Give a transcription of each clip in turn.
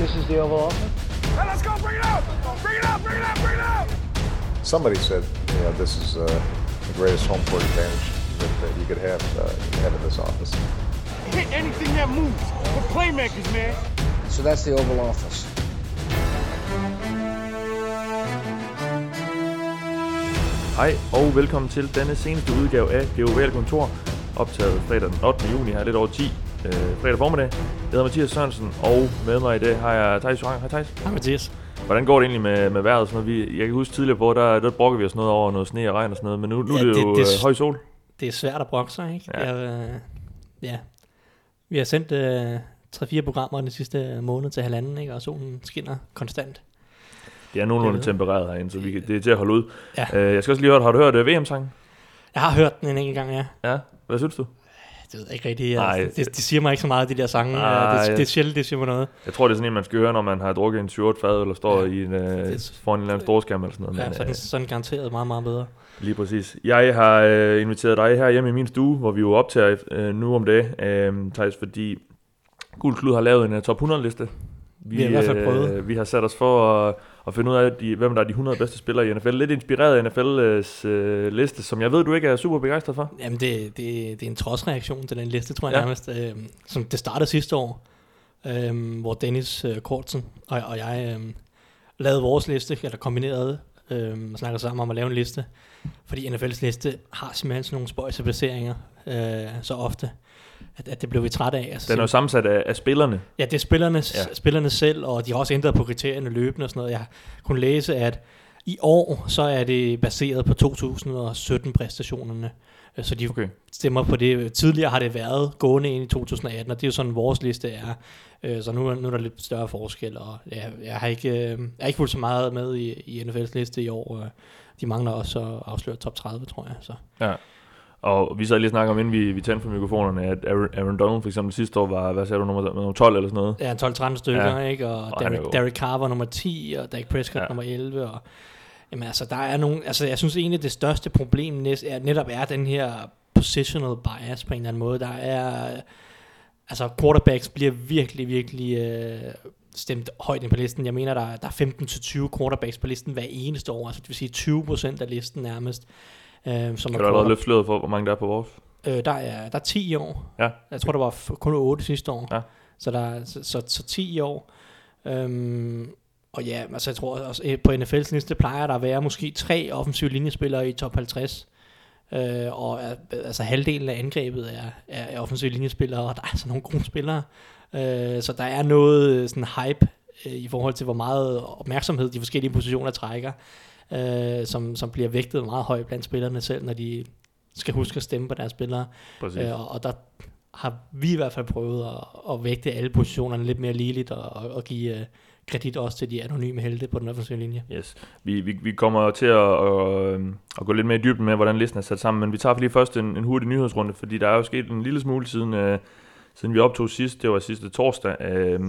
This is the Oval Office. Hey, let's go! Bring it out! Bring it out! Bring it out! Bring it out! Somebody said, you know, this is uh, the greatest home court advantage that, that you could have, uh, have in this office. Hit anything that moves. We're playmakers, man. So that's the Oval Office. Hej og velkommen til denne seneste udgave af Det Ovale Kontor, optaget fredag den 8. juni her lidt over 10, øh, fredag formiddag. Jeg hedder Mathias Sørensen, og med mig i dag har jeg Thijs Johan. Hej Thijs. Hej Mathias. Hvordan går det egentlig med, med vejret? Sådan noget? Vi, jeg kan huske tidligere på, der, der brokker vi os noget over noget sne og regn og sådan noget, men nu, nu Ja, er det, det- jo det- øh, høj sol. Det er svært at brokke sig, ikke? Ja. Jeg, øh, ja. Vi har sendt øh, 3-4 programmer den sidste måned til halvanden, ikke? og solen skinner konstant. Det er nogenlunde Det tempereret herinde, så vi kan, det er til at holde ud. Ja. Øh, jeg skal også lige høre, har du hørt uh, VM-sangen? Jeg har hørt den en enkelt gang, ja. Ja. Hvad synes du? Det ved jeg ikke rigtigt. Nej. Jeg, det, det, siger mig ikke så meget, de der sange. Nej, Nej, det, ja. det er sjældent, det siger mig noget. Jeg tror, det er sådan en, man skal høre, når man har drukket en 7 fad, eller står Ja. i en, øh, er- foran en eller anden storskærm eller sådan noget. Ja, men, så den, øh, så den garanteret meget, meget bedre. Lige præcis. Jeg har øh, inviteret dig her hjemme i min stue, hvor vi jo optager øh, nu om det, øh, Thijs, fordi Guld Klud har lavet en uh, top 100-liste. Vi har i hvert fald prøvet. Øh, vi har sat os for at, at finde ud af, de, hvem der er de 100 bedste spillere i NFL. Lidt inspireret af NFL's øh, liste, som jeg ved, du ikke er super begejstret for. Jamen, det, det, det er en trodsreaktion til den liste, tror jeg ja. nærmest. Øh, som det startede sidste år, øh, hvor Dennis øh, Kortsen og, og jeg øh, lavede vores liste, eller kombinerede, øh, og snakkede sammen om at lave en liste. Fordi NFL's liste har simpelthen sådan nogle spøjse placeringer øh, så ofte, at, at det blev vi træt af. Altså, Den er jo sammensat af, af spillerne. Ja, det er spillerne, Ja. spillerne selv, og de har også ændret på kriterierne løbende og sådan noget. Jeg kunne læse, at i år, så er det baseret på 2017-præstationerne. Øh, Så de Okay. stemmer på det. Tidligere har det været gående ind i 2018, og det er jo sådan, vores liste er. Øh, Så nu, nu er der lidt større forskel, og jeg, jeg, har, ikke, øh, jeg har ikke fulgt så meget med i, i NFL's liste i år. De mangler også at afsløre top 30, tror jeg. Så. Ja. Og vi sad lige og snakkede om, inden vi, vi tændte for mikrofonerne, at Aaron, Aaron Donald for eksempel sidste år var, hvad sagde du, nummer, nummer 12 eller sådan noget. Ja, 12-13 stykker, Ja. ikke? Og, Og er Derek, Derek Carr var nummer 10, og Dak Prescott Ja. nummer 11, og jamen altså, der er nogle, altså jeg synes egentlig, det største problem næst, er, netop er den her positional bias på en eller anden måde. Der er, altså quarterbacks bliver virkelig, virkelig øh, stemt højt ind på listen. Jeg mener, der, er- der er 15-20 quarterbacks på listen hver eneste år, altså det vil sige 20% af listen nærmest. Øh, som Kan du allerede løfte sløret for, hvor mange der er på vores? Øh, der, er, der er 10 i år. Ja. Jeg tror, der var kun 8 sidste år. Ja. Så, der, er- så, så, så 10 i år. Øhm, og ja, altså jeg tror også, på NFL's liste plejer der at være måske tre offensive linjespillere i top 50. Øh, og altså halvdelen af angrebet er, er, er offensive linjespillere, og der er altså nogle gode spillere. Øh, så der er noget øh, sådan hype øh, i forhold til, hvor meget opmærksomhed de forskellige positioner trækker, øh, som, som bliver vægtet meget højt blandt spillerne selv, når de skal huske at stemme på deres spillere. Præcis. Øh, og, og der har vi i hvert fald prøvet at, at vægte alle positionerne lidt mere ligeligt, og, og, og give uh, kredit også til de anonyme helte på den offensive linje. Yes. Vi, vi, vi kommer til at, at, øhm, at gå lidt mere i dybden med, hvordan listen er sat sammen, men vi tager lige først en, en hurtig nyhedsrunde, fordi der er jo sket en lille smule siden, øh, siden vi optog sidst, det var sidste torsdag. Øh,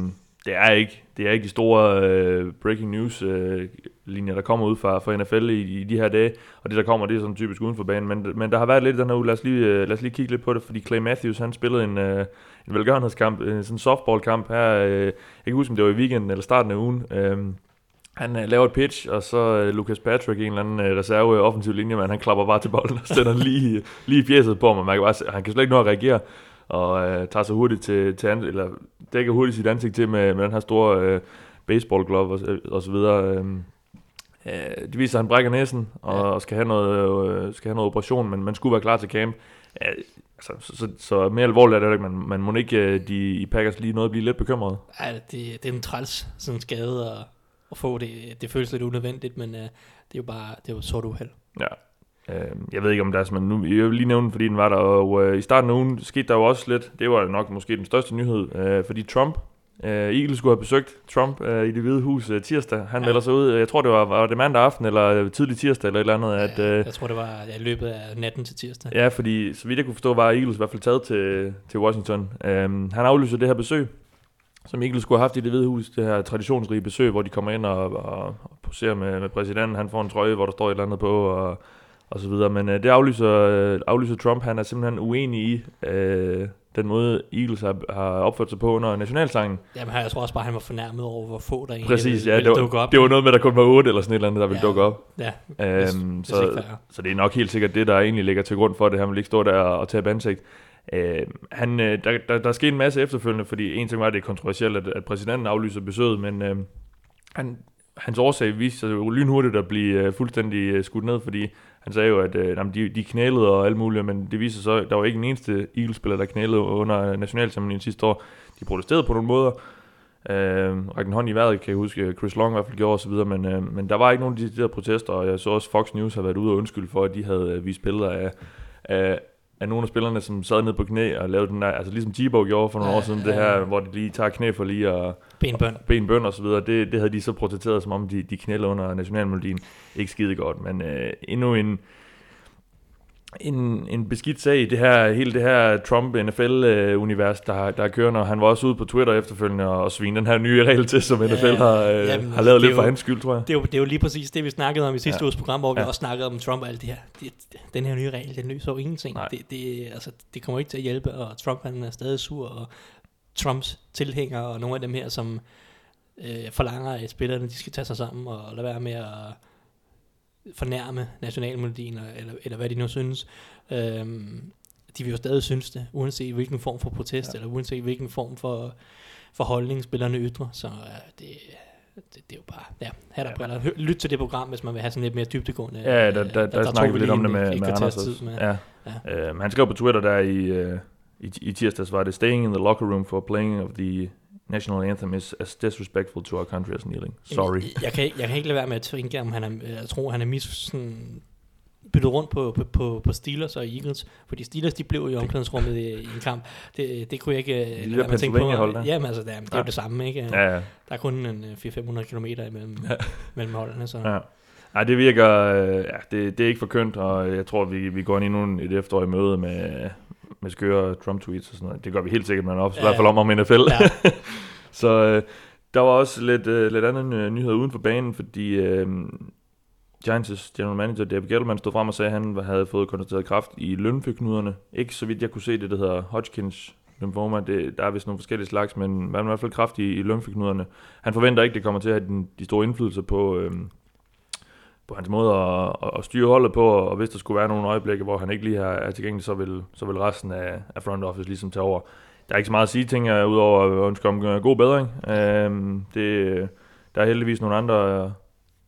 det er ikke, det er ikke de store øh, breaking news øh, linjer, der kommer ud fra, fra NFL i, i de her dage, og det der kommer, det er sådan typisk uden for banen, men, men der har været lidt den her uge, lad os, lige, øh, lad os lige kigge lidt på det, fordi Clay Matthews, han spillede en, øh, en velgørenhedskamp, øh, en sådan softball softballkamp her, øh, jeg kan ikke huske, om det var i weekenden eller starten af ugen, øh, han øh, laver et pitch, og så øh, Lucas Patrick, en eller anden øh, reserve offensiv linjemand, han klapper bare til bolden og sender lige, lige i fjeset på ham. Man kan bare, se- han kan slet ikke nå at reagere, og øh, tager sig hurtigt til, til an, eller dækker hurtigt sit ansigt til med, med den her store øh, baseball glove og, og så videre. Øh, øh, det viser, at han brækker næsen og, Ja. og skal, have noget, øh, skal have noget operation, men man skulle være klar til camp. Ja, altså, så, så, så, mere alvorligt er det ikke. Man, man må ikke øh, de, i Packers lige noget blive lidt bekymret. Ja, det, det er en træls sådan en skade at, at få. Det, det føles lidt unødvendigt, men uh, det er jo bare det er jo sort uheld. Ja. Øh, jeg ved ikke, om der er sådan, nu, jeg vil lige nævne den, fordi den var der, og øh, i starten af ugen skete der jo også lidt, det var nok måske den største nyhed, øh, fordi Trump, øh, Eagles skulle have besøgt Trump øh, i det hvide hus øh, tirsdag, han Ja. melder sig ud, jeg tror det var, var det mandag aften, eller øh, tidlig tirsdag, eller et eller andet, at, øh, Jeg tror, det var ja, i løbet af natten til tirsdag. ja, fordi så vidt jeg kunne forstå, var Eagles i hvert fald taget til, til Washington. Øh, han aflyser det her besøg, som Eagles skulle have haft i det hvide hus, det her traditionsrige besøg, hvor de kommer ind og, og, og poserer med, med præsidenten, han får en trøje, hvor der står et eller andet på, og og så videre. Men øh, det aflyser, øh, aflyser Trump. Han er simpelthen uenig i, øh, den måde Eagles har, har opført sig på under nationalsangen. Jamen, jeg tror også bare, han var fornærmet over, hvor få der egentlig Præcis, ville, ja, ville det dukke var, op. det var noget med, at der kun var otte eller sådan et eller andet, der ville Ja. dukke op. Ja, Øhm, hvis så, fair. så det er nok helt sikkert det, der egentlig ligger til grund for det. Han vil ikke stå der og tabe ansigt. Øh, han, øh, der, der, der skete en masse efterfølgende, fordi en ting var, at det er kontroversielt, at, at præsidenten aflyser besøget, men øh, han, hans årsag viste sig lynhurtigt at blive øh, fuldstændig øh, skudt ned, fordi han sagde jo, at øh, jamen, de, de knælede og alt muligt, men det viser sig så, at der var ikke en eneste Eagles-spiller, der knælede under nationalsamlingen sidste år. De protesterede på nogle måder, Øh, rækken hånd i vejret, kan jeg huske, Chris Long i hvert fald gjorde osv., men, øh, men der var ikke nogen af de der protester, og jeg så også Fox News har været ude og undskylde for, at de havde øh, vist billeder af, af, af nogle af spillerne, som sad ned på knæ og lavede den der, altså ligesom Tebow gjorde for nogle Ja, år siden, det her, hvor de lige tager knæ for lige at benbøn. ben bøn og så videre, det, det havde de så protesteret, som om de, de knælder under nationalmelodien. Ikke skide godt, men øh, endnu en, en, en beskidt sag i det her, hele det her Trump-NFL-univers, der, har- der er kørende, og han var også ude på Twitter efterfølgende og, og svine den her nye regel til, som NFL Ja, har, øh, jamen, har lavet det er lidt for jo- hans skyld, tror jeg. Det er, jo, det er jo lige præcis det, vi snakkede om i sidste Ja. ja. uges program, hvor vi Ja. også snakkede om Trump og alt det her. Det, den her nye regel, den løser jo ingenting. Nej. Det, det, altså, det kommer ikke til at hjælpe, og Trump han er stadig sur, og Trumps tilhængere og nogle af dem her, som øh, forlanger, at spillerne de skal tage sig sammen og lade være med at fornærme nationalmelodien, eller, eller, eller hvad de nu synes. Øhm, de vil jo stadig synes det, uanset hvilken form for protest, ja. eller uanset hvilken form for, for holdning spillerne ytrer. Så øh, det, det, det er jo bare, ja, hat og Ja. briller. Lyt til det program, hvis man vil have sådan lidt mere dybdegående. Ja, der, øh, der, der, der snakker vi lidt om det med, med Anders tid med. Ja. Ja. Øh, han skrev på Twitter der i, øh, i, i tirsdags, var det, Staying in the locker room for playing of the national anthem is as disrespectful to our country as kneeling. Sorry. Jeg, kan, jeg kan ikke lade være med at tænke, om han er, jeg tror, han er mis, sådan, byttet rundt på, på, på, på Steelers og Eagles, fordi Steelers, de blev i omklædningsrummet i, i en kamp. Det, det kunne jeg ikke øh, lade at tænke Pennsylvania-hold der. Jamen altså, det er, det er Ja. det samme, ikke? Ja, ja. Der er kun en øh, 400-500 km imellem, Ja. mellem holdene, så... Ja. Ej, det virker, øh, ja, det, det er ikke for kønt, og jeg tror, vi, vi går ind i nu et efterår i møde med, med skøre Trump-tweets og sådan noget. Det gør vi helt sikkert, men også, ja, i hvert fald om om NFL. Ja. Så øh, der var også lidt, øh, lidt anden øh, nyheder uden for banen, fordi øh, Giants' general manager David Gettleman stod frem og sagde, at han havde fået konstateret kræft i lønfeknuderne. Ikke så vidt jeg kunne se det, der hedder Hodgkins lymphoma. Det, der er vist nogle forskellige slags, men man er i hvert fald kræft i, i lønfeknuderne. Han forventer ikke, det kommer til at have den, de store indflydelser på, øh, på hans måde at, at, styre holdet på, og hvis der skulle være nogle øjeblikke, hvor han ikke lige er, tilgængelig, så vil, så vil resten af, af front office ligesom tage over. Der er ikke så meget at sige, tænker jeg, udover at ønske om god bedring. Øhm, det, der er heldigvis nogle andre,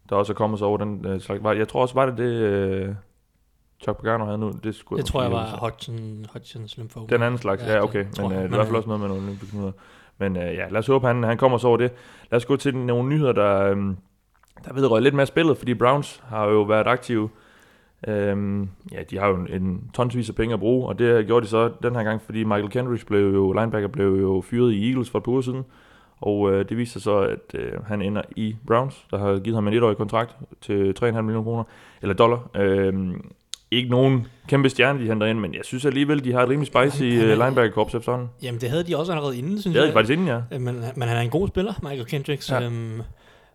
der også er kommet sig over den øh, slags. Jeg tror også, var det det, øh, Chuck Pagano havde nu. Det, skulle Det tror jeg var. Hodgson, Hodgsons lymphoma. Den anden slags, ja, Ja, okay. Men jeg. øh, det er i hvert fald også noget med nogle olympiske Men øh, ja, lad os håbe, han, han kommer så over det. Lad os gå til nogle nyheder, der, øh, der vedrører lidt mere spillet, fordi Browns har jo været aktive. Øhm, ja, de har jo en, en tonsvis af penge at bruge, og det gjorde de så den her gang, fordi Michael Kendricks blev jo, linebacker blev jo fyret i Eagles for et par uger siden. Og øh, det viser sig så, at øh, han ender i Browns, der har givet ham en etårig kontrakt til 3,5 millioner kroner, eller dollar. Øhm, ikke nogen kæmpe stjerne, de henter ind, men jeg synes alligevel, de har et rimelig spicy øh, linebacker-korps efterhånden. Jamen, det havde de også allerede inden, synes Det havde de jeg. faktisk inden, ja. Øh, Men, men han er en god spiller, Michael Kendricks. Ja. Øhm,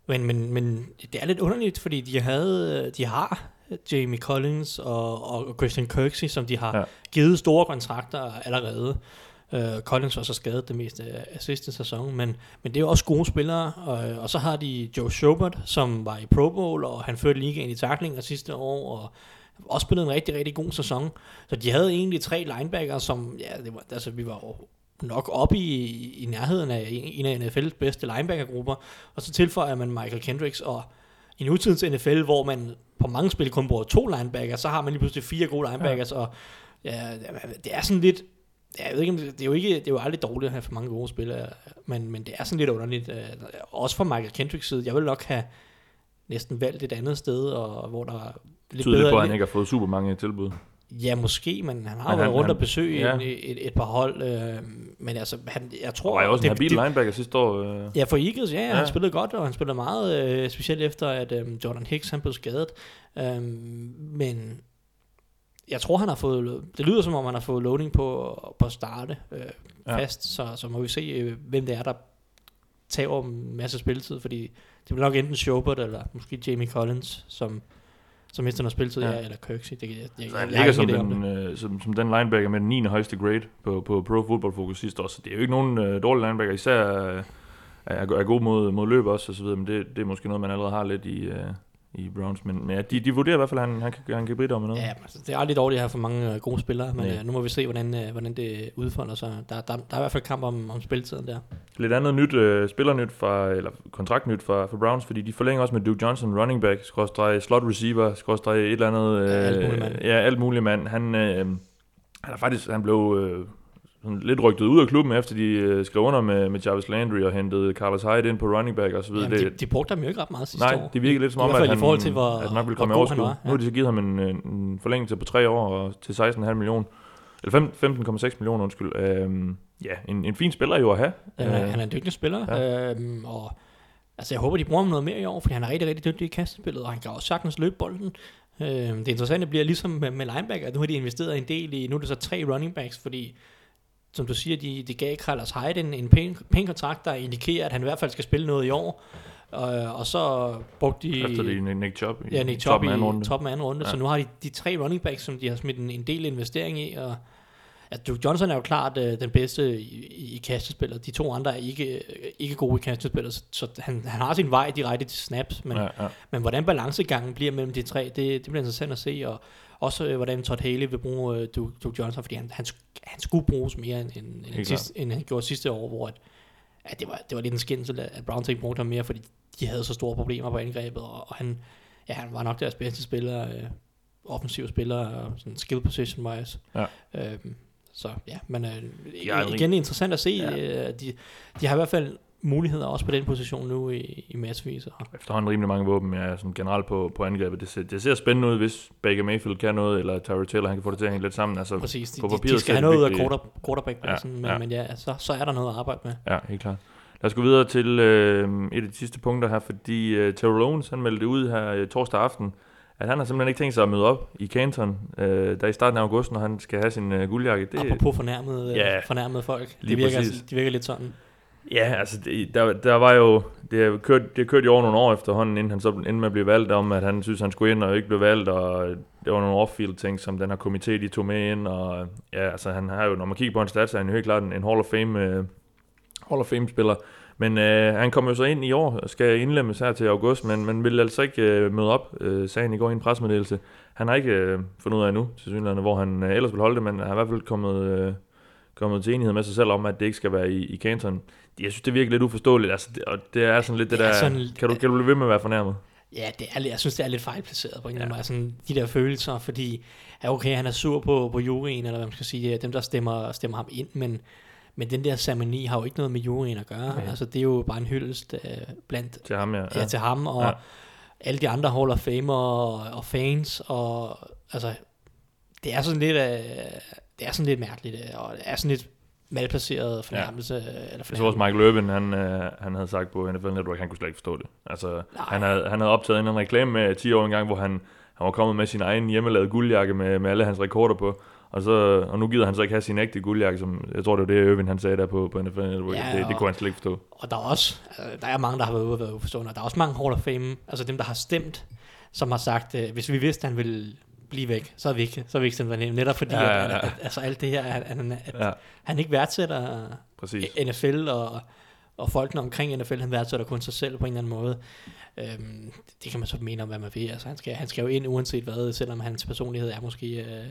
men, men, men det er lidt underligt, fordi de, havde, de har Jamie Collins og, og Christian Kirksey, som de har Ja. givet store kontrakter allerede. Uh, Collins var så skadet det meste af sidste sæson, men, men det er jo også gode spillere. Og, og så har de Joe Schobert, som var i Pro Bowl, og han førte ligaen i taklinger sidste år, og også spillet en rigtig, rigtig god sæson. Så de havde egentlig tre linebacker, som, ja, det var, altså, vi var nok op i, i nærheden af en af NFL's bedste linebackergrupper, og så tilføjer man Michael Kendricks, og i nutidens NFL, hvor man på mange spil kun bruger to linebackers, så har man lige pludselig fire gode linebackers, ja. og ja, det er sådan lidt, jeg ved ikke, det, er jo ikke, det er jo aldrig dårligt at have for mange gode spillere, men, men det er sådan lidt underligt, øh, også fra Michael Kendricks side, jeg vil nok have næsten valgt et andet sted, og hvor der er lidt Tyder det bedre, på, at han ikke har fået super mange tilbud. Ja, måske, men han har Men jo været han- rundt han- og besøge ja. et, et, et par hold. Øh, men altså, han, jeg tror... Og var jo også en det- habil det- linebacker sidste år. Øh. Ja, for Eagles, ja, ja, Ja. han spillede godt, og han spillede meget, øh, specielt efter, at øh, Jordan Hicks han blev skadet. Øh, men jeg tror, han har fået... Det lyder som om, han har fået loading på, på at starte øh, Ja. fast, så, så må vi se, øh, hvem det er, der tager en masse spilletid, fordi det bliver nok enten Schobert eller måske Jamie Collins, som, så mister noget spilletid, ja. Eller Kirksey. Det, jeg, jeg, Så han ligger som den, øh, som, som den linebacker med den 9. højeste grade på, på Pro Football Focus sidste år, så det er jo ikke nogen øh, dårlig linebacker, især øh, er, er god mod, mod løb også, og så videre, men det, det er måske noget, man allerede har lidt i, øh, i Browns, men, men ja, de, de vurderer i hvert fald, at han, han, kan, han kan med noget. Ja, altså, det er aldrig dårligt at have for mange øh, gode spillere, men Nej. øh, nu må vi se, hvordan, øh, hvordan det udfolder sig. Der, der, der er i hvert fald kamp om, om spilletiden der. Lidt andet nyt, øh, spillernyt fra, eller kontraktnyt fra, fra Browns, fordi de forlænger også med Duke Johnson, running back, skråstreg slot receiver, skråstreg et eller andet. Øh, Ja, alt muligt mand. Ja, alt muligt mand. Han, øh, han er faktisk, han blev øh, sådan lidt rygtet ud af klubben, efter de øh, skrev under med, med Jarvis Landry og hentede Carlos Hyde ind på running back og så videre. Jamen, de, de brugte ham jo ikke ret meget sidste nej, år. det virkede lidt som I om, at han, forhold til, hvor- at han nok ville komme i overskud. var, ja. Nu har de så givet ham en, en, forlængelse på tre år og til 16,5 millioner. Eller fem- 15,6 millioner, undskyld. Øhm, ja, en, en fin spiller jo at have. Han er, Øh, han er en dygtig spiller, ja. øhm, og altså, jeg håber, de bruger ham noget mere i år, fordi han er rigtig, rigtig dygtig i kastespillet, og han kan også sagtens løbe bolden. Øhm, det interessante bliver ligesom med, med linebacker, nu har de investeret en del i, nu er det så tre running backs, fordi som du siger, de, de gav Carlos Hyde en, en pæn, pæn kontrakt, der indikerer, at han i hvert fald skal spille noget i år. Øh, og så brugte de... Efter det Nick Chubb i Ja, Nick Chubb toppen af anden runde. toppen af anden runde. Ja. Så nu har de de tre running backs, som de har smidt en, en del investering i. Og, ja, Duke Johnson er jo klart øh, den bedste i, i, i kastespillet. De to andre er ikke, øh, ikke gode i kastespillet, så, så han, han har sin vej direkte til snaps. Men. Ja, ja. men hvordan balancegangen bliver mellem de tre, det, det bliver interessant at se. Og også øh, hvordan Todd Haley vil bruge øh, Duke, Johnson, fordi han, han, han skulle bruges mere, end, end, end, Helt sidste, end han gjorde sidste år, hvor at, ja, det, var, det var lidt en skændsel, at Browns ikke brugte ham mere, fordi de havde så store problemer på angrebet, og, og han, ja, han var nok deres bedste spiller, øh, offensiv spiller, og sådan skill position wise. Ja. Øhm, så ja, men øh, igen interessant at se. Ja. Øh, de, de har i hvert fald muligheder også på den position nu i, i massevis. Og, efterhånden rimelig mange våben, ja, sådan generelt på, på angrebet. Det ser, det ser spændende ud, hvis Baker Mayfield kan noget, eller Tyra Taylor, han kan få det til at hænge lidt sammen. Altså, præcis, de, på de, de papiret skal have det noget ud af quarter, quarterback-pladsen, Ja, men, ja. men ja, så, så er der noget at arbejde med. Ja, helt klart. Lad os gå videre til øh, et af de sidste punkter her, fordi øh, Terrell Owens, han meldte ud her øh, torsdag aften, at han har simpelthen ikke tænkt sig at møde op i Canton, øh, der i starten af august, når han skal have sin øh, guldjakke. Det, Apropos fornærmede, Ja, ja, fornærmede folk. lige De virker, præcis. de virker lidt sådan. Ja, altså, det, der, der var jo, det har kørt, det har kørt i over nogle år efterhånden, inden han så endte med at blive valgt om, at han synes, han skulle ind og ikke blev valgt, og det var nogle off-field ting, som den her komité, de tog med ind, og ja, altså han har jo, når man kigger på hans stats, er han jo helt klart en, en Hall of Fame, uh, Hall of Fame spiller, men øh, han kommer jo så ind i år skal indlemmes her til august, men, men vil altså ikke øh, møde op, øh, sagde han i går i en presmeddelelse. Han har ikke øh, fundet ud af endnu, til synligheden, hvor han øh, ellers vil holde det, men han har i hvert fald kommet, øh, kommet til enighed med sig selv om, at det ikke skal være i, i Canton. Jeg synes, det virker lidt uforståeligt, altså, det, og det er sådan lidt det, Det er der, sådan- kan, du, kan du blive ved med at være fornærmet? Ja, det er, jeg synes, det er lidt fejlplaceret på en eller anden Ja. måde. Sådan, de der følelser, fordi ja, okay, han er sur på, på juryen, eller hvad man skal sige, dem der stemmer, stemmer ham ind, men, men den der ceremoni har jo ikke noget med juryen at gøre. Nej. Altså, det er jo bare en hyldest øh, blandt Til ham, ja. ja. til ham, og Ja. ja. alle de andre Hall of Famer og, og fans, og altså, det er sådan lidt, øh, det er sådan lidt mærkeligt, øh, og det er sådan lidt malplaceret fornærmelse. Ja. Eller Jeg fornærmelse. tror også, Michael Irvin, han, øh, han havde sagt på NFL Network, han kunne slet ikke forstå det. Altså, han havde, han havde optaget en reklame med 10 år engang, hvor han, han var kommet med sin egen hjemmelavede guldjakke med, med alle hans rekorder på. Og, så, og nu gider han så ikke have sin ægte guldjakke, som jeg tror, det var det, Irvin han sagde der på, på NFL Network. Ja, det, det kunne han slet ikke forstå. Og der er også, altså, der er mange, der har været ude og været uforstående, og der er også mange Hall of Fame, altså dem, der har stemt, som har sagt, øh, hvis vi vidste, at han ville blive væk, så er vi ikke, så er vi ikke stemt for netop fordi, Ja, ja, ja. At, at, altså alt det her, at, at, han- at Ja, han ikke værdsætter præcis. NFL og, og folkene omkring NFL, han værdsætter kun sig selv på en eller anden måde. Øhm, det kan man så mene om, hvad man vil. Altså, han, skal, han skal jo ind uanset hvad, selvom hans personlighed er måske øh,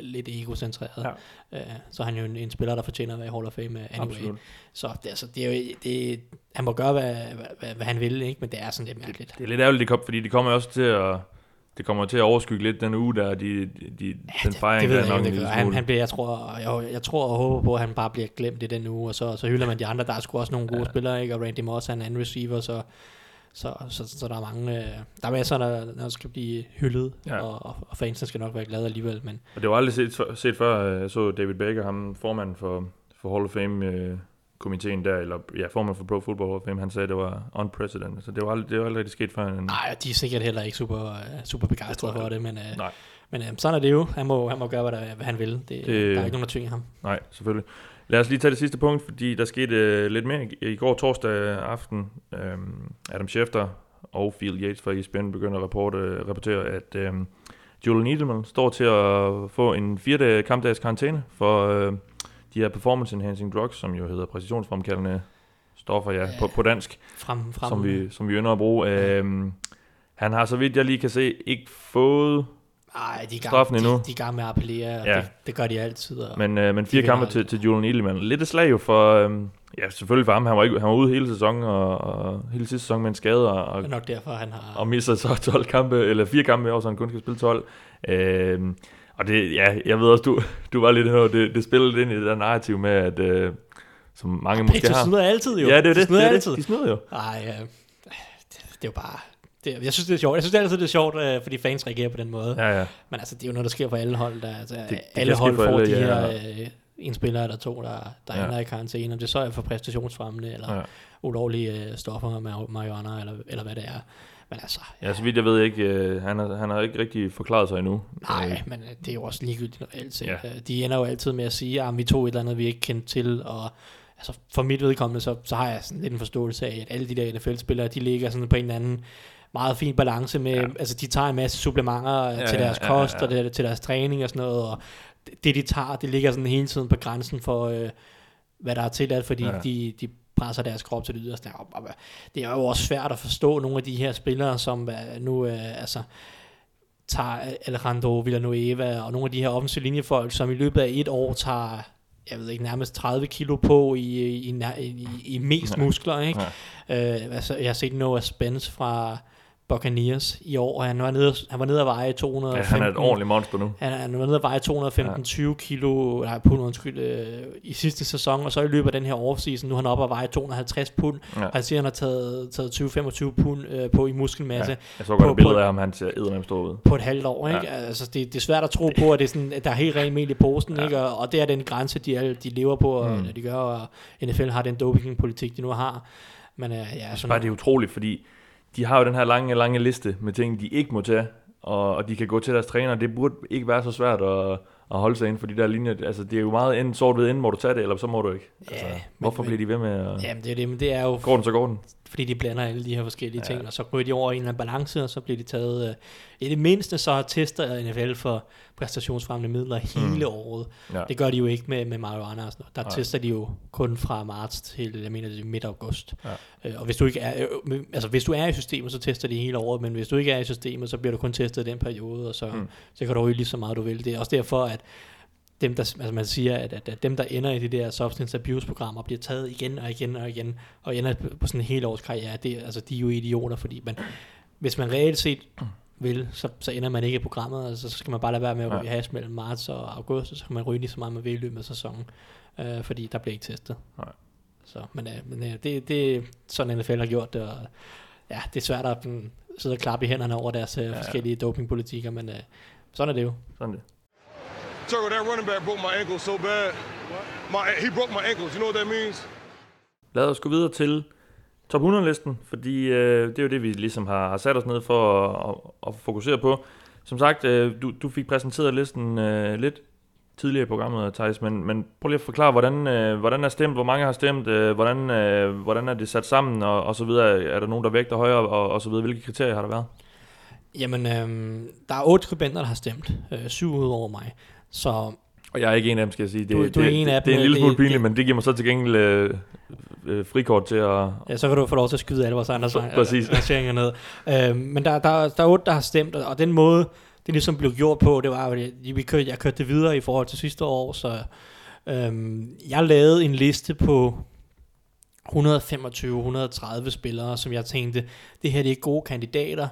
lidt egocentreret. Ja. Øh, så er han jo en, en spiller, der fortjener at være i Hall of Fame øh, anyway. Absolut. Så det, altså, det er jo, det, han må gøre, hvad, hvad, hvad, hvad han vil, ikke? men det er sådan lidt mærkeligt. Det er lidt ærgerligt, de kom, fordi de kommer også til at... Det kommer til at overskygge lidt den uge, der de, de, de, den fejring, det ved der er nok ikke, en det lille gør. Han, han bliver, jeg tror, jeg, jeg tror og håber på, at han bare bliver glemt i den uge, og så, så hylder man de andre. Der er sgu også nogle gode ja. spillere, ikke? og Randy Moss er en anden receiver, så, så, så, så, så der er mange, øh, der er masser, der, der skal blive hyldet, Ja. ja. og, og, fansene skal nok være glade alligevel, men Og det var aldrig set, set før, jeg så David Baker, ham formanden for, for Hall of Fame øh, komiteen der, eller ja, formand for Pro Football Hall of Fame, han sagde, at det var unprecedented, så det var aldrig, det var aldrig rigtig sket før. En, nej, de er sikkert heller ikke super, øh, super begejstrede for det, men, øh, men øh, sådan er det jo. Han må, han må gøre, hvad, der, hvad han vil. Det, Det- det, der er ikke nogen, der tvinger ham. Nej, selvfølgelig. Lad os lige tage det sidste punkt, fordi der skete øh, lidt mere i, i går torsdag aften. Øhm, Adam Schefter og Phil Yates fra ESPN begynder at rapporte, rapportere, at øh, Julian Edelman står til at få en fire kampdags karantæne for øh, de her performance enhancing drugs, som jo hedder præcisionsfremkaldende stoffer, ja, på, på dansk, Frem, frem, som vi, som vi ynder at bruge. Øh, han har, så vidt jeg lige kan se, ikke fået Ej, de er gang, endnu. De, de er gang med at appellere, Ja. det, det, gør de altid. Og, Men, øh, men fire kampe til, til Julian Edelman. Lidt et slag jo for, øh, ja selvfølgelig for ham, han var, ikke, han var ude hele sæsonen, og, og hele sidste sæson med en skade, og, og det er nok derfor, han har... og misser så 12 kampe, eller fire kampe i år, så han kun skal spille 12. Øhm, og det, ja, jeg ved også, du, du var lidt over, det, det spiller lidt ind i det der narrativ med, at øh, som mange måske Pæt, har. snyder altid jo. Ja, det er De det. snyder det, altid. det. De snyder jo. Ej, øh, det, det er jo bare... Det, jeg synes, det er sjovt. Jeg synes det er altid, det er sjovt, øh, fordi fans reagerer på den måde. Ja. Ja, ja. Men altså, det er jo noget, der sker for alle hold. Der, altså, det alle kan ske hold for får alle, de ja. her øh, en spiller eller to, der, der Ja. ja. ender i karantæne. Om det så er for præstationsfremmende, eller Ja. ja. ulovlige øh, stoffer med marihuana, eller, eller hvad det er. Men altså, Ja, så vidt jeg ved ikke, øh, han, har, han har ikke rigtig forklaret sig endnu. Nej, Øh, men øh, det er jo også ligegyldigt reelt set. Ja. Ja. De ender jo altid med at sige, at vi tog et eller andet, vi ikke kendte til, og altså for mit vedkommende, så, så har jeg sådan lidt en forståelse af, at alle de der NFL-spillere, de ligger sådan på en eller anden meget fin balance med, Ja. ja. altså de tager en masse supplementer Ja, ja, til ja, deres ja, ja, kost, ja. og det, til deres træning og sådan noget, og det, de tager, det ligger sådan hele tiden på grænsen for, øh, hvad der er tilladt, fordi Ja. ja. de, de presser deres krop til det yderste. Det er jo også svært at forstå nogle af de her spillere, som nu, øh, altså, tager Alejandro Villanueva og nogle af de her offensive linjefolk, som i løbet af et år tager, jeg ved ikke, nærmest 30 kilo på i, i, i, i, mest muskler, ikke? Ja. Øh, altså, jeg har set Noah Spence fra Buccaneers i år, han var nede, han var nede at veje 215. Ja, han er et ordentligt monster nu. Han, han var nede at veje 215-20 kilo, nej, pund, undskyld, øh, i sidste sæson, og så i løbet af den her offseason, nu er han oppe at veje 250 pund, Ja. og han siger, han har taget, taget 20-25 pund øh, på i muskelmasse. Ja, jeg så godt på- et billede af ham, han ser eddernemt stor ud. på et halvt år, ikke? Ja. Altså, det, det er svært at tro på, at, det er sådan, at der er helt rent mel i posen, Ja. ja. ikke? Og, og det er den grænse, de, alle, de lever på, og mm. de gør, og NFL har den dopingpolitik, de nu har. Men øh, ja, sådan, Bare det er utroligt, fordi de har jo den her lange, lange liste med ting, de ikke må tage, og, og de kan gå til deres træner. Det burde ikke være så svært at, at holde sig inden for de der linjer. Altså, det er jo meget enten sort ved, enten må du tage det, eller så må du ikke. Ja, Altså, men- hvorfor men- bliver de ved med at... Jamen, det er det, men det er jo, Går den, så går den. Fordi de blander alle de her forskellige Ja. ja. ting, og så går de over i en eller anden balance, og så bliver de taget, øh, i det mindste så tester NFL for præstationsfremmende midler hele Mm. året. Ja. Det gør de jo ikke med, med marijuana og sådan noget. Der. Nej. tester de jo kun fra marts til, jeg mener det er midt august. Ja. Øh, og hvis du ikke er, øh, altså hvis du er i systemet, så tester de hele året, men hvis du ikke er i systemet, så bliver du kun testet i den periode, og så, mm. så kan du ryge lige så meget du vil. Det er også derfor, at dem, der, altså man siger, at, at, at dem, der ender i de der substance abuse-programmer, bliver taget igen og igen og igen, og ender på, sådan en hele års karriere, det, altså, de er jo idioter, fordi man, hvis man reelt set vil, så, så ender man ikke i programmet, altså, så skal man bare lade være med at Ja. ryge hash mellem marts og august, og så kan man ryge lige så meget man vil i løbet af sæsonen, øh, fordi der bliver ikke testet. Nej. Så, men øh, men øh, det, det er sådan NFL har gjort det, og ja, det er svært at mm, sidde og klappe i hænderne over deres øh, ja. forskellige dopingpolitikker, men øh, sådan er det jo. Sådan det. Turtle, that running back broke my ankle so bad. My he broke my ankles. You know what that means? Lad os gå videre til top 100-listen, fordi øh, det er jo det, vi ligesom har, har sat os ned for at, at, at fokusere på. Som sagt, øh, du, du fik præsenteret listen øh, lidt tidligere i programmet, Thijs, men, men prøv lige at forklare, hvordan, øh, hvordan er stemt, hvor mange har stemt, øh, hvordan, øh, hvordan er det sat sammen, og, og så videre. Er der nogen, der vægter højere, og, og så videre. Hvilke kriterier har der været? Jamen, øhm, der er otte skribenter, der har stemt, øh, syv ud over mig, så Og jeg er ikke en af dem, skal jeg sige. Det, Du- du er det, en af det, det er en dem, lille det- smule pinligt, men det giver mig så til gengæld øh, øh, frikort til at... Ja, så kan du få lov til at skyde alle vores andre rangeringer ned. Øhm, men der, der, der er otte, der har stemt, og den måde, det ligesom blev gjort på, det var, at vi kørte, jeg kørte det videre i forhold til sidste år, så øhm, jeg lavede en liste på 125-130 spillere, som jeg tænkte, det her det er gode kandidater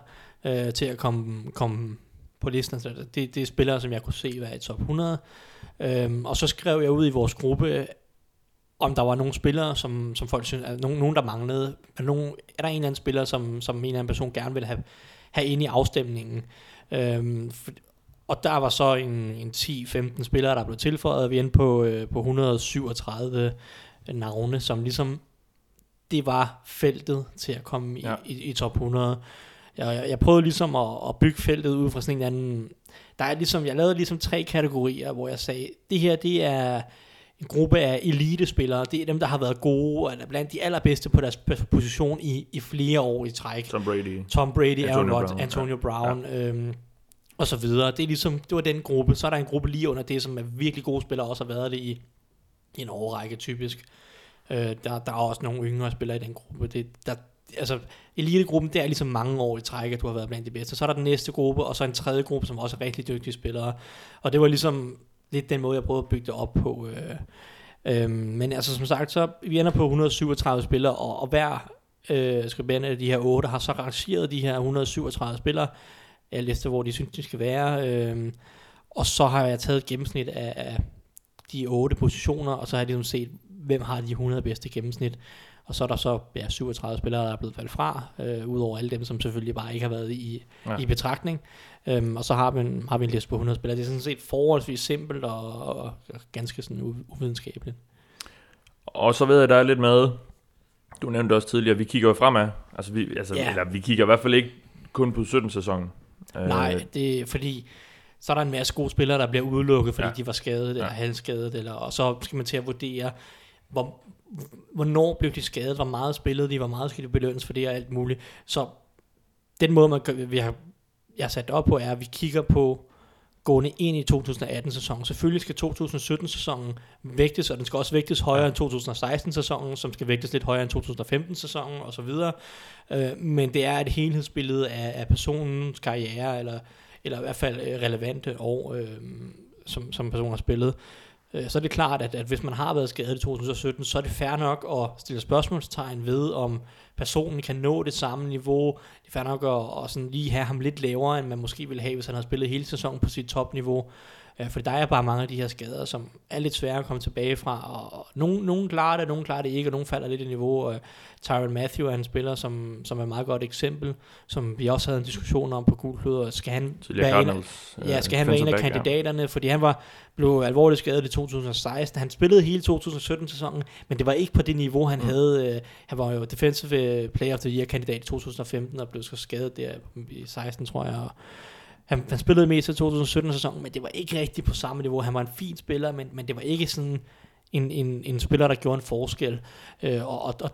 øh, til at komme, komme på listen. Så det, det er spillere, som jeg kunne se være i top 100. Øhm, og så skrev jeg ud i vores gruppe, om der var nogle spillere, som, som folk synes, er nogen, nogen der manglede. Er, nogen, er der en eller anden spiller, som, som en eller anden person gerne vil have, have ind i afstemningen? Øhm, for, og der var så en, en 10-15 spillere, der blev tilføjet, vi endte på, øh, på 137 navne, som ligesom, det var feltet til at komme ja. i, i top 100. Jeg, jeg, prøvede ligesom at, at bygge feltet ud fra sådan en anden... Der er ligesom, jeg lavede ligesom tre kategorier, hvor jeg sagde, det her det er en gruppe af elitespillere. Det er dem, der har været gode, eller blandt de allerbedste på deres position i, i flere år i træk. Tom Brady. Tom Brady, Antonio Aaron Rodgers, Brown, Antonio ja. Brown, øhm, og så videre. Det er ligesom, det var den gruppe. Så er der en gruppe lige under det, som er virkelig gode spillere, også har været det i, i en årrække typisk. Øh, der, der er også nogle yngre spillere i den gruppe. Det, der, altså, elitegruppen, det er ligesom mange år i træk, at du har været blandt de bedste. Så er der den næste gruppe, og så en tredje gruppe, som også er rigtig dygtige spillere. Og det var ligesom lidt den måde, jeg prøvede at bygge det op på. Øh, øh, men altså, som sagt, så vi ender på 137 spillere, og, og hver øh, skribent af de her otte har så rangeret de her 137 spillere, alt efter hvor de synes, de skal være. Øh, og så har jeg taget et gennemsnit af, af de otte positioner, og så har jeg ligesom set, hvem har de 100 bedste gennemsnit. Og så er der så ja, 37 spillere, der er blevet valgt fra, øh, udover alle dem, som selvfølgelig bare ikke har været i, Ja. i betragtning. Øhm, og så har vi, en, har vi en liste på 100 spillere. Det er sådan set forholdsvis simpelt og, og ganske sådan uvidenskabeligt. Og så ved jeg, der er lidt med, du nævnte også tidligere, vi kigger jo fremad. Altså, vi, altså Ja. eller, vi kigger i hvert fald ikke kun på 17-sæsonen. Øh, Nej, det er fordi, så er der en masse gode spillere, der bliver udelukket, fordi ja. de var skadet eller Ja. halvskadet, eller, og så skal man til at vurdere, hvor, hvornår blev de skadet, hvor meget spillede de, hvor meget skal de belønnes for det og alt muligt. Så den måde, man, gør- vi har, jeg har sat det op på, er, at vi kigger på gående ind i 2018-sæsonen. Selvfølgelig skal 2017-sæsonen vægtes, og den skal også vægtes højere end 2016-sæsonen, som skal vægtes lidt højere end 2015-sæsonen osv. Øh, men det er et helhedsbillede af, af personens karriere, eller, eller i hvert fald øh, relevante år, øh, som, som personen har spillet. Øh, så er det klart, at, at hvis man har været skadet i 2017, så er det fair nok at stille spørgsmålstegn ved, om personen kan nå det samme niveau. Det er fair nok at, at sådan lige have ham lidt lavere, end man måske ville have, hvis han havde spillet hele sæsonen på sit topniveau. Øh, For der er bare mange af de her skader, som er lidt svære at komme tilbage fra, og- og nogen, nogen klarer det, nogen klarer det ikke, og nogen falder lidt i niveau. Og Tyron Matthew er en spiller, som, som er et meget godt eksempel, som vi også havde en diskussion om på Gul Klud, og skal han Tidligere være en. Ja, øh, skal han være en af kandidaterne, fordi han var blev alvorligt skadet i 2016. Han spillede hele 2017-sæsonen, men det var ikke på det niveau, han Mm. havde. Øh, han var jo Defensive øh, Player of the Year-kandidat i 2015, og blev så skadet der i 16, tror jeg. Og han, han spillede mest i 2017-sæsonen, men det var ikke rigtigt på samme niveau. Han var en fin spiller, men, men det var ikke sådan en, en, en spiller, der gjorde en forskel. Øh, og, og, og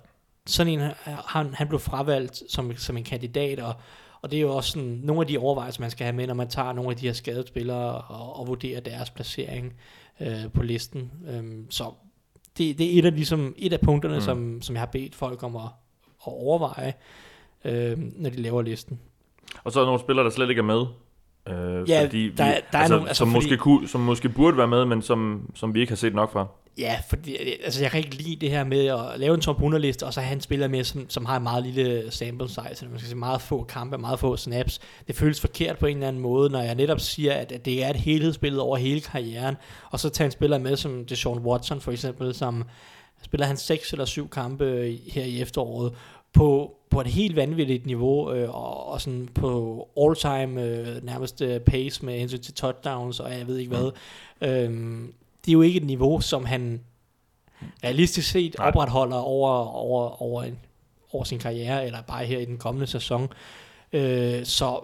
sådan en, han, han blev fravalgt som, som en kandidat, og, og det er jo også sådan, nogle af de overvejelser, man skal have med, når man tager nogle af de her skadede spillere og, og vurderer deres placering øh, på listen. Øhm, så det, det er et af, ligesom, et af punkterne, mm. som, som jeg har bedt folk om at, at overveje, øh, når de laver listen. Og så er der nogle spillere, der slet ikke er med. Øh, Ja, fordi vi, der er- der er altså, nogle- altså, som, fordi- måske kunne, som måske burde være med, men som, som vi ikke har set nok fra. Ja, fordi altså, jeg kan ikke lide det her med at lave en top 100 liste, og så have en spiller med, som, som har en meget lille sample size, eller man skal sige meget få kampe, meget få snaps. Det føles forkert på en eller anden måde, når jeg netop siger, at, at det er et helhedsbillede over hele karrieren, og så tage en spiller med, som Deshaun Watson for eksempel, som spiller han seks eller syv kampe her i efteråret, på, på et helt vanvittigt niveau, øh, og, og sådan på all-time øh, nærmest øh, pace med hensyn til touchdowns, og jeg ved ikke hvad. Øhm, det er jo ikke et niveau, som han realistisk set Nej. opretholder over, over, over, en, over sin karriere, eller bare her i den kommende sæson. Øh, så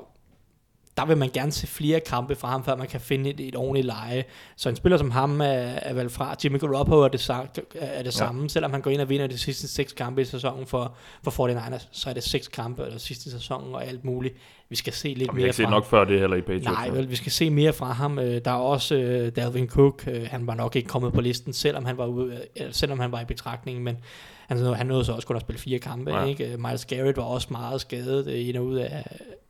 der vil man gerne se flere kampe fra ham, før man kan finde et, et ordentligt leje. Så en spiller som ham er, er valgt fra. Jimmy Garoppolo er det, sagt, er det Ja. samme. Selvom han går ind og vinder de sidste seks kampe i sæsonen for, for 49ers, så er det seks kampe eller sidste sæson og alt muligt. Vi skal se lidt Og vi har mere ikke set fra nok før det heller i Patriots. Nej, vel, vi skal se mere fra ham. Øh, Der er også øh, Dalvin Cook. Øh, Han var nok ikke kommet på listen, selvom han var, ude, øh, selvom han var i betragtning, men han, nåede- han nåede så også kun at spille fire kampe. Ja. Ikke? Øh, Miles Garrett var også meget skadet øh, ind og ud af,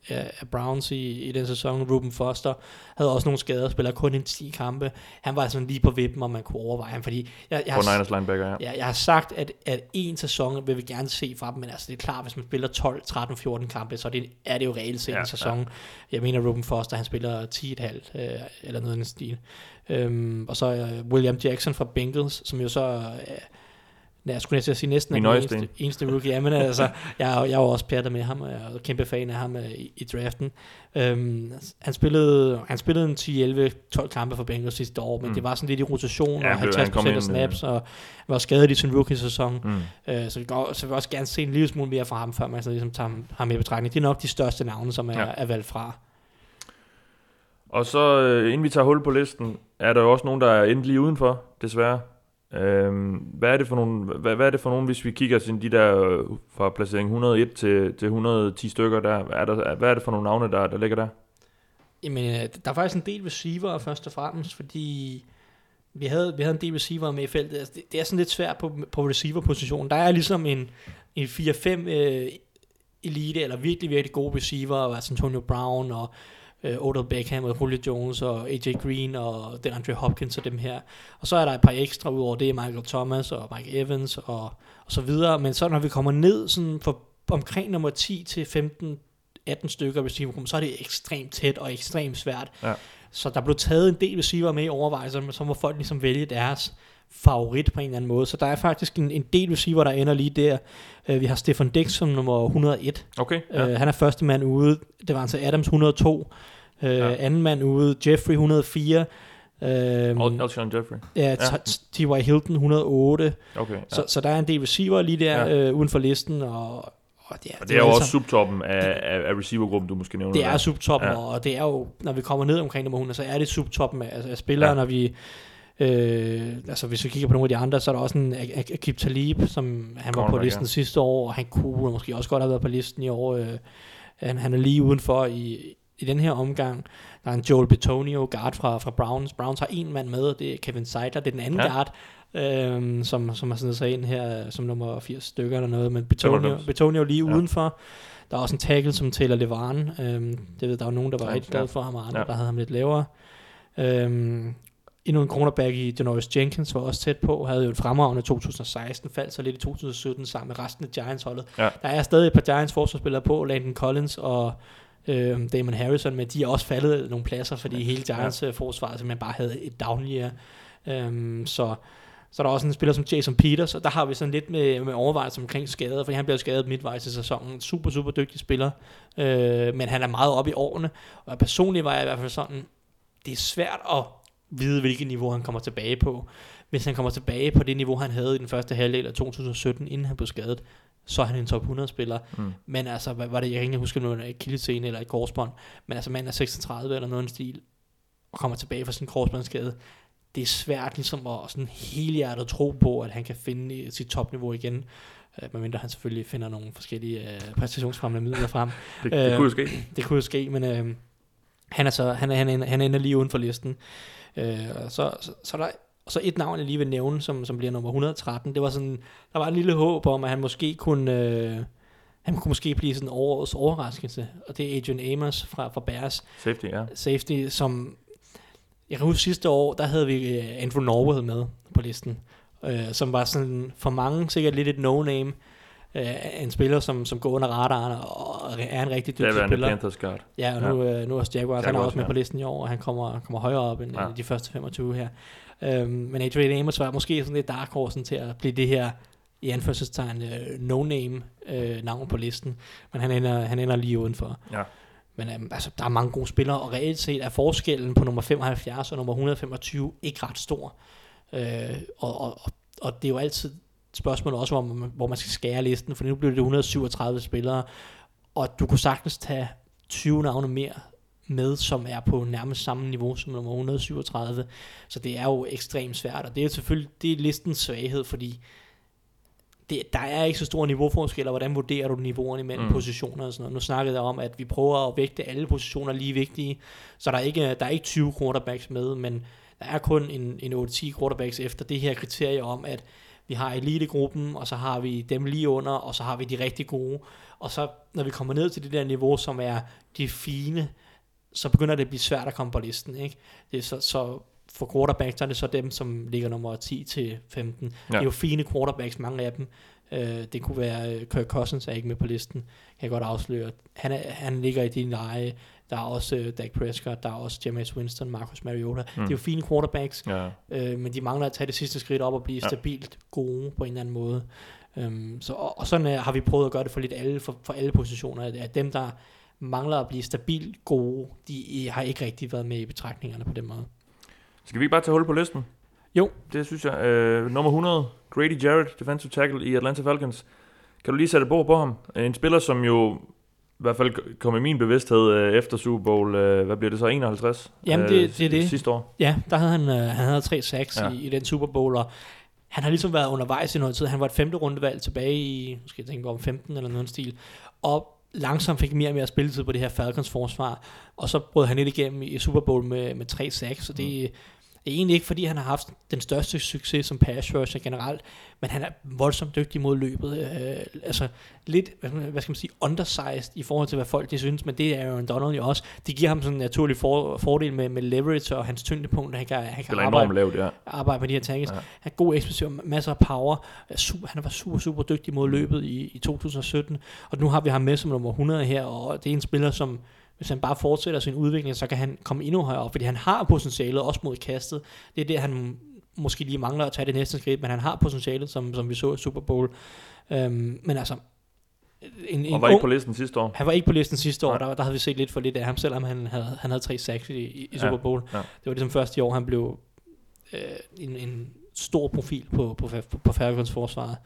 af, af Browns i, i den sæson. Ruben Foster havde også nogle skader, spiller kun en 10 kampe. Han var sådan lige på vippen, om man kunne overveje ham, fordi jeg, jeg, har, linebacker, ja. Ja, jeg har sagt, at, at en sæson vil vi gerne se fra dem, men altså det er klart, hvis man spiller 12, 13, 14 kampe, så er det, er det jo reelt set ja, en sæson. Ja. Jeg mener, Ruben Foster, han spiller 10,5 øh, eller noget i den stil. Øhm, og så øh, William Jackson fra Bengals, som jo så... Øh, Ja, jeg skulle næsten sige næsten Min er den eneste, eneste rookie. Ja, men altså, jeg, jeg jo også pjattet med ham, og jeg er kæmpe fan af ham øh, i, i draften. Øhm, han spillede, han spillede en 10, 11, 12 kampe for Bengals sidste år, men Mm. det var sådan lidt i rotation, Ja, og han kom 50% af ind, snaps, og var skadet i sin rookie-sæson. Mm. Øh, så, vi går, så vi også gerne se en lille smule mere fra ham, før man så ligesom tager ham, ham med i betragtning. Det er nok de største navne, som er, Ja. er valgt fra. Og så, øh, inden vi tager hul på listen, er der jo også nogen, der er endt lige udenfor, desværre. Øhm, hvad, er det for nogle, hvad, hvad er det for nogle, hvis vi kigger sådan de der fra placering 101 til, til 110 stykker der, hvad er, der, hvad er det for nogle navne, der, der ligger der? Jamen, øh, der er faktisk en del receiver først og fremmest, fordi vi havde, vi havde en del receiver med i feltet. Altså, det, det er sådan lidt svært på, på receiver-positionen. Der er ligesom en, en 4-5 øh, elite, eller virkelig, virkelig gode receiver, altså Antonio Brown og øh, Odell Beckham og Julio Jones og AJ Green og DeAndre Hopkins og dem her. Og så er der et par ekstra ud over det, Michael Thomas og Mike Evans og, og så videre. Men så når vi kommer ned sådan for omkring nummer 10 til 15 18 stykker receivergruppen, så er det ekstremt tæt og ekstremt svært. Ja. Så der blev taget en del receiver med i overvejelser, men så må folk ligesom vælge deres favorit på en eller anden måde. Så der er faktisk en, en del receiver, der ender lige der. Uh, vi har Stefan Dix som nummer 101. Okay, Ja. Uh, han er første mand ude. Det var altså Adams 102. Uh, Ja. Anden mand ude, Jeffrey 104. Uh, Al- Alshon Jeffrey. ja, T.Y. Hilton 108. Okay, ja. Så, så der er en del receiver lige der Ja. uh, uden for listen. Og, og det, er, og det er jo også sammen- subtoppen af, af, af receivergruppen, du måske nævner det er der. subtoppen, Ja. og det er jo, når vi kommer ned omkring nummer 100, så er det subtoppen af, af spillere, Ja. når vi, øh, altså hvis vi kigger på nogle af de andre, så er der også en Ak- Ak- Akib Talib, som han var på listen ja. sidste år, og han kunne måske også godt have været på listen i år. Øh, han, han er lige udenfor i, i den her omgang. Der er en Joel Betonio, guard fra, fra Browns. Browns har en mand med, og det er Kevin Seidler, det er den anden Ja. guard, øhm, som, som har sådan sig ind her som nummer 80 stykker eller noget, men Betonio, 95. Betonio lige Ja. udenfor. Der er også en tackle, som Taylor Levan. Øhm, det ved der var nogen, der var Ja, rigtig ja. glade for ham, og andre, Ja. der havde ham lidt lavere. Øhm, endnu en cornerback i Janoris Jenkins var også tæt på, havde jo et fremragende 2016, faldt så lidt i 2017 sammen med resten af Giants-holdet. Ja. Der er stadig et par Giants forsvarsspillere på, Landon Collins og øh, Damon Harrison, men de er også faldet nogle pladser, fordi hele Giants ja. forsvar simpelthen bare havde et down year. Øhm, så, så er der også en spiller som Jason Peters, og der har vi sådan lidt med, med overvejelser omkring skader, fordi han bliver skadet midtvejs i sæsonen. Super, super dygtig spiller, øh, men han er meget oppe i årene, og personligt var jeg i hvert fald sådan, det er svært at vide, hvilket niveau han kommer tilbage på. Hvis han kommer tilbage på det niveau, han havde i den første halvdel af 2017, inden han blev skadet, så er han en top 100 spiller. Mm. Men altså, hvad var det, jeg kan ikke huske, om det var eller et korsbånd, men altså, man er 36 eller noget stil, og kommer tilbage fra sin korsbåndsskade. Det er svært ligesom at sådan helhjertet tro på, at han kan finde i sit topniveau igen. Uh, medmindre han selvfølgelig finder nogle forskellige uh, præstationsfremmende midler frem. Det, det Øh, kunne jo ske. Det kunne jo ske, men øh, han, er så, han, er, han, han ender lige uden for listen. Øh, så, så, så er der og så et navn, jeg lige vil nævne, som, som bliver nummer 113. Det var sådan, der var en lille håb om, at han måske kunne, øh, han kunne måske blive sådan årets overraskelse. Og det er Adrian Amos fra, fra Bears Safety, ja. safety, som jeg kan huske sidste år, der havde vi øh, Andrew Norwood med på listen, øh, som var sådan for mange sikkert lidt et no-name. Øh, en spiller, som, som går under radaren og er en rigtig Det er dygtig spiller. Panthers guard. Ja, og nu, ja. Øh, nu er også Jaguars, han er Jaguars, også med ja. på listen i år, og han kommer, kommer højere op end ja. de første 25 her. Øhm, men Adrian Amos var måske sådan lidt dark horsen til at blive det her i anførselstegn øh, no-name øh, navn på listen, men han ender, han ender lige udenfor. Ja. Men øhm, altså, der er mange gode spillere, og reelt set er forskellen på nummer 75 og nummer 125 ikke ret stor. Øh, og, og, og, det er jo altid et spørgsmål også, hvor man, hvor man skal skære listen, for nu bliver det 137 spillere, og du kunne sagtens tage 20 navne mere med, som er på nærmest samme niveau som nummer 137. Så det er jo ekstremt svært, og det er selvfølgelig det er listens svaghed, fordi det, der er ikke så stor niveauforskel, og hvordan vurderer du niveauerne imellem Mm. positioner og sådan noget. Nu snakkede jeg om, at vi prøver at vægte alle positioner lige vigtige, så der er ikke, der er ikke 20 quarterbacks med, men der er kun en, en 8-10 quarterbacks efter det her kriterie om, at vi har elitegruppen, og så har vi dem lige under, og så har vi de rigtig gode. Og så når vi kommer ned til det der niveau, som er de fine, så begynder det at blive svært at komme på listen. Ikke? Det er så, så for quarterbacks, så er det så dem, som ligger nummer 10 til 15. Ja. Det er jo fine quarterbacks, mange af dem. Øh, det kunne være øh, Kirk Cousins er ikke med på listen, kan jeg godt afsløre. Han, er, han ligger i din leje. Der er også øh, Dak Prescott, der er også Jameis Winston, Marcus Mariota. Mm. Det er jo fine quarterbacks, Ja. øh, men de mangler at tage det sidste skridt op og blive Ja. stabilt gode på en eller anden måde. Um, så, og, og sådan uh, har vi prøvet at gøre det for lidt alle, for, for alle positioner. At, at dem, der mangler at blive stabilt gode, de øh, har ikke rigtig været med i betragtningerne på den måde. Skal vi ikke bare tage hul på listen? Jo. Det synes jeg. Øh, nummer 100, Grady Jarrett, defensive tackle i Atlanta Falcons. Kan du lige sætte bord på ham? En spiller, som jo i hvert fald kom i min bevidsthed øh, efter Super Bowl, øh, hvad bliver det så, 51? Jamen, det- det er det. Sidste år. Ja, der havde han, øh, han havde tre sacks ja. i, i den Super Bowl, og han har ligesom været undervejs i noget tid. Han var et femte rundevalg tilbage i, måske jeg tænke på om 15 eller noget stil. Og langsomt fik mere og mere spilletid på det her Falcons forsvar. Og så brød han lidt igennem i Super Bowl med, med 3 sacks. Så det, mm det er egentlig ikke, fordi han har haft den største succes som pass rusher generelt, men han er voldsomt dygtig mod løbet. Øh, altså lidt, hvad skal, man, sige, undersized i forhold til, hvad folk de synes, men det er en Donald jo også. Det giver ham sådan en naturlig for, fordel med, med leverage og hans tyngdepunkt, han kan, han kan arbejde, lavt, ja. arbejde med de her tackles. Ja. Han er god eksplosiv, masser af power. Super, han var super, super dygtig mod løbet i, i 2017, og nu har vi ham med som nummer 100 her, og det er en spiller, som hvis han bare fortsætter sin udvikling, så kan han komme endnu højere op, fordi han har potentialet også mod kastet. Det er det, han måske lige mangler at tage det næste skridt, men han har potentialet, som, som vi så i Super Bowl. Øhm, men altså, en, en og var ung, ikke på listen sidste år. Han var ikke på listen sidste år, der, der havde vi set lidt for lidt af ham, selvom han havde, han havde tre sacks i, i, i Super Bowl. Ja, ja. Det var ligesom første år, han blev øh, en, en stor profil på, på, på, på Falcons forsvaret.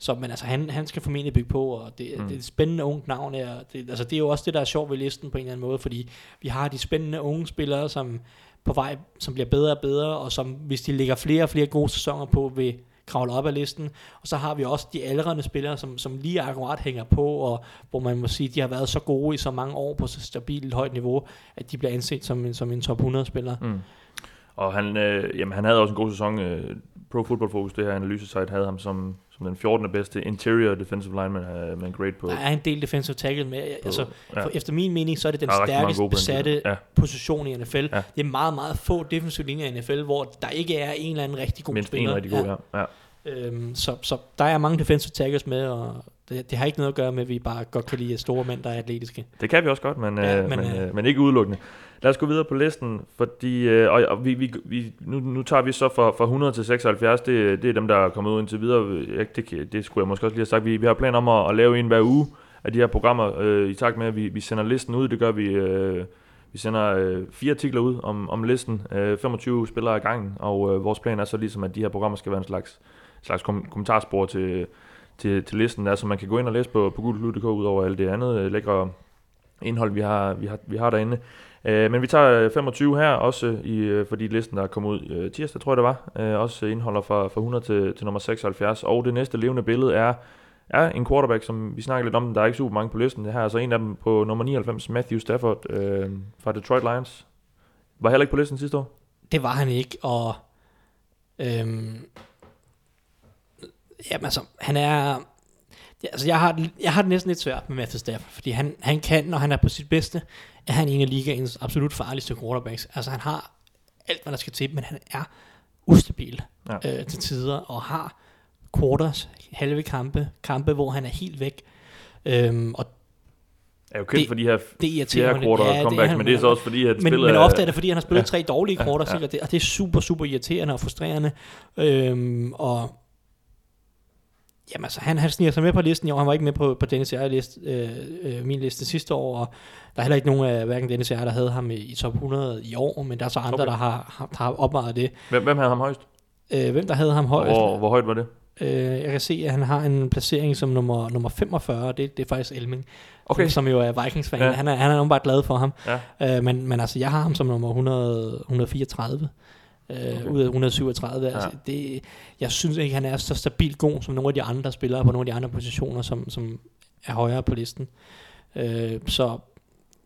Så, men altså, han, han skal formentlig bygge på, og det, mm. det er et spændende ungt navn. Er, det, altså, det er jo også det, der er sjovt ved listen på en eller anden måde, fordi vi har de spændende unge spillere, som på vej, som bliver bedre og bedre, og som, hvis de lægger flere og flere gode sæsoner på, vil kravle op ad listen. Og så har vi også de aldrende spillere, som, som lige akkurat hænger på, og hvor man må sige, de har været så gode i så mange år på så stabilt højt niveau, at de bliver anset som en, som en top 100 spiller. Mm. Og han, øh, jamen, han havde også en god sæson. Øh, Pro Football Focus, det her analysesite, havde ham som, som den 14. bedste interior defensive lineman uh, med en grade på. Der er en del defensive tackle med. På, altså, ja. for, efter min mening, så er det den der stærkest besatte ja. position i NFL. Ja. Det er meget, meget få defensive linjer i NFL, hvor der ikke er en eller anden rigtig god Mindst spiller. en rigtig god, ja. ja. Øhm, så, så der er mange defensive tackles med, og det, det har ikke noget at gøre med, at vi bare godt kan lide store mænd, der er atletiske. Det kan vi også godt, men, ja, men, men, øh, men ikke udelukkende. Lad os gå videre på listen, fordi øh, og, og vi, vi, vi, nu, nu tager vi så fra, fra 100 til 76, det, det er dem, der er kommet ud indtil videre. Jeg, det, det skulle jeg måske også lige have sagt. Vi, vi har planer om at, at lave en hver uge af de her programmer, øh, i takt med, at vi, vi sender listen ud. Det gør vi... Øh, vi sender øh, fire artikler ud om, om listen, øh, 25 spillere i gangen, og øh, vores plan er så ligesom, at de her programmer skal være en slags, slags kom- kommentarspor til, til, til listen, der, så man kan gå ind og læse på, på gulklud.dk ud over alt det andet øh, lækre indhold, vi har, vi har, vi har derinde. Øh, men vi tager øh, 25 her, også i, øh, fordi listen, der kom ud øh, tirsdag, tror jeg det var, øh, også indeholder fra, fra 100 til, til nummer 76. Og det næste levende billede er, er en quarterback, som vi snakker lidt om, der er ikke super mange på listen. Det her er altså en af dem på nummer 99, Matthew Stafford øh, fra Detroit Lions. Var heller ikke på listen sidste år? Det var han ikke, og øhm, jamen altså, han er, Ja, altså jeg, har, jeg har det næsten lidt svært med Matthew Stafford, fordi han, han kan, når han er på sit bedste, er han en af ligaens absolut farligste quarterbacks. Altså han har alt, hvad der skal til, men han er ustabil ja. øh, til tider, og har quarters, halve kampe, kampe, hvor han er helt væk. Øhm, og er jo kendt for de her, det de her quarter ja, comebacks, men det er så også fordi, at men, spillet Men ofte er det, fordi han har spillet ja. tre dårlige quarters, ja, ja. Og, det, og det er super, super irriterende og frustrerende. Øhm, og Jamen altså, han, han sniger sig med på listen i år. Han var ikke med på, på Dennis R. Liste, øh, øh, min liste sidste år, og der er heller ikke nogen af hverken Dennis R. der havde ham i, i top 100 i år, men der er så andre, okay. der har, har, har opvejet det. Hvem, hvem havde ham højst? Øh, hvem der havde ham højst? Hvor, hvor højt var det? Øh, jeg kan se, at han har en placering som nummer, nummer 45, det, det er faktisk Elming, okay. som, som jo er Vikings-fan. Ja. Han er, han er bare glad for ham. Ja. Øh, men, men altså, jeg har ham som nummer 100, 134 øh, okay. ud af 137. Ja. Altså, det, jeg synes ikke, han er så stabilt god som nogle af de andre spillere på nogle af de andre positioner, som, som er højere på listen. Øh, så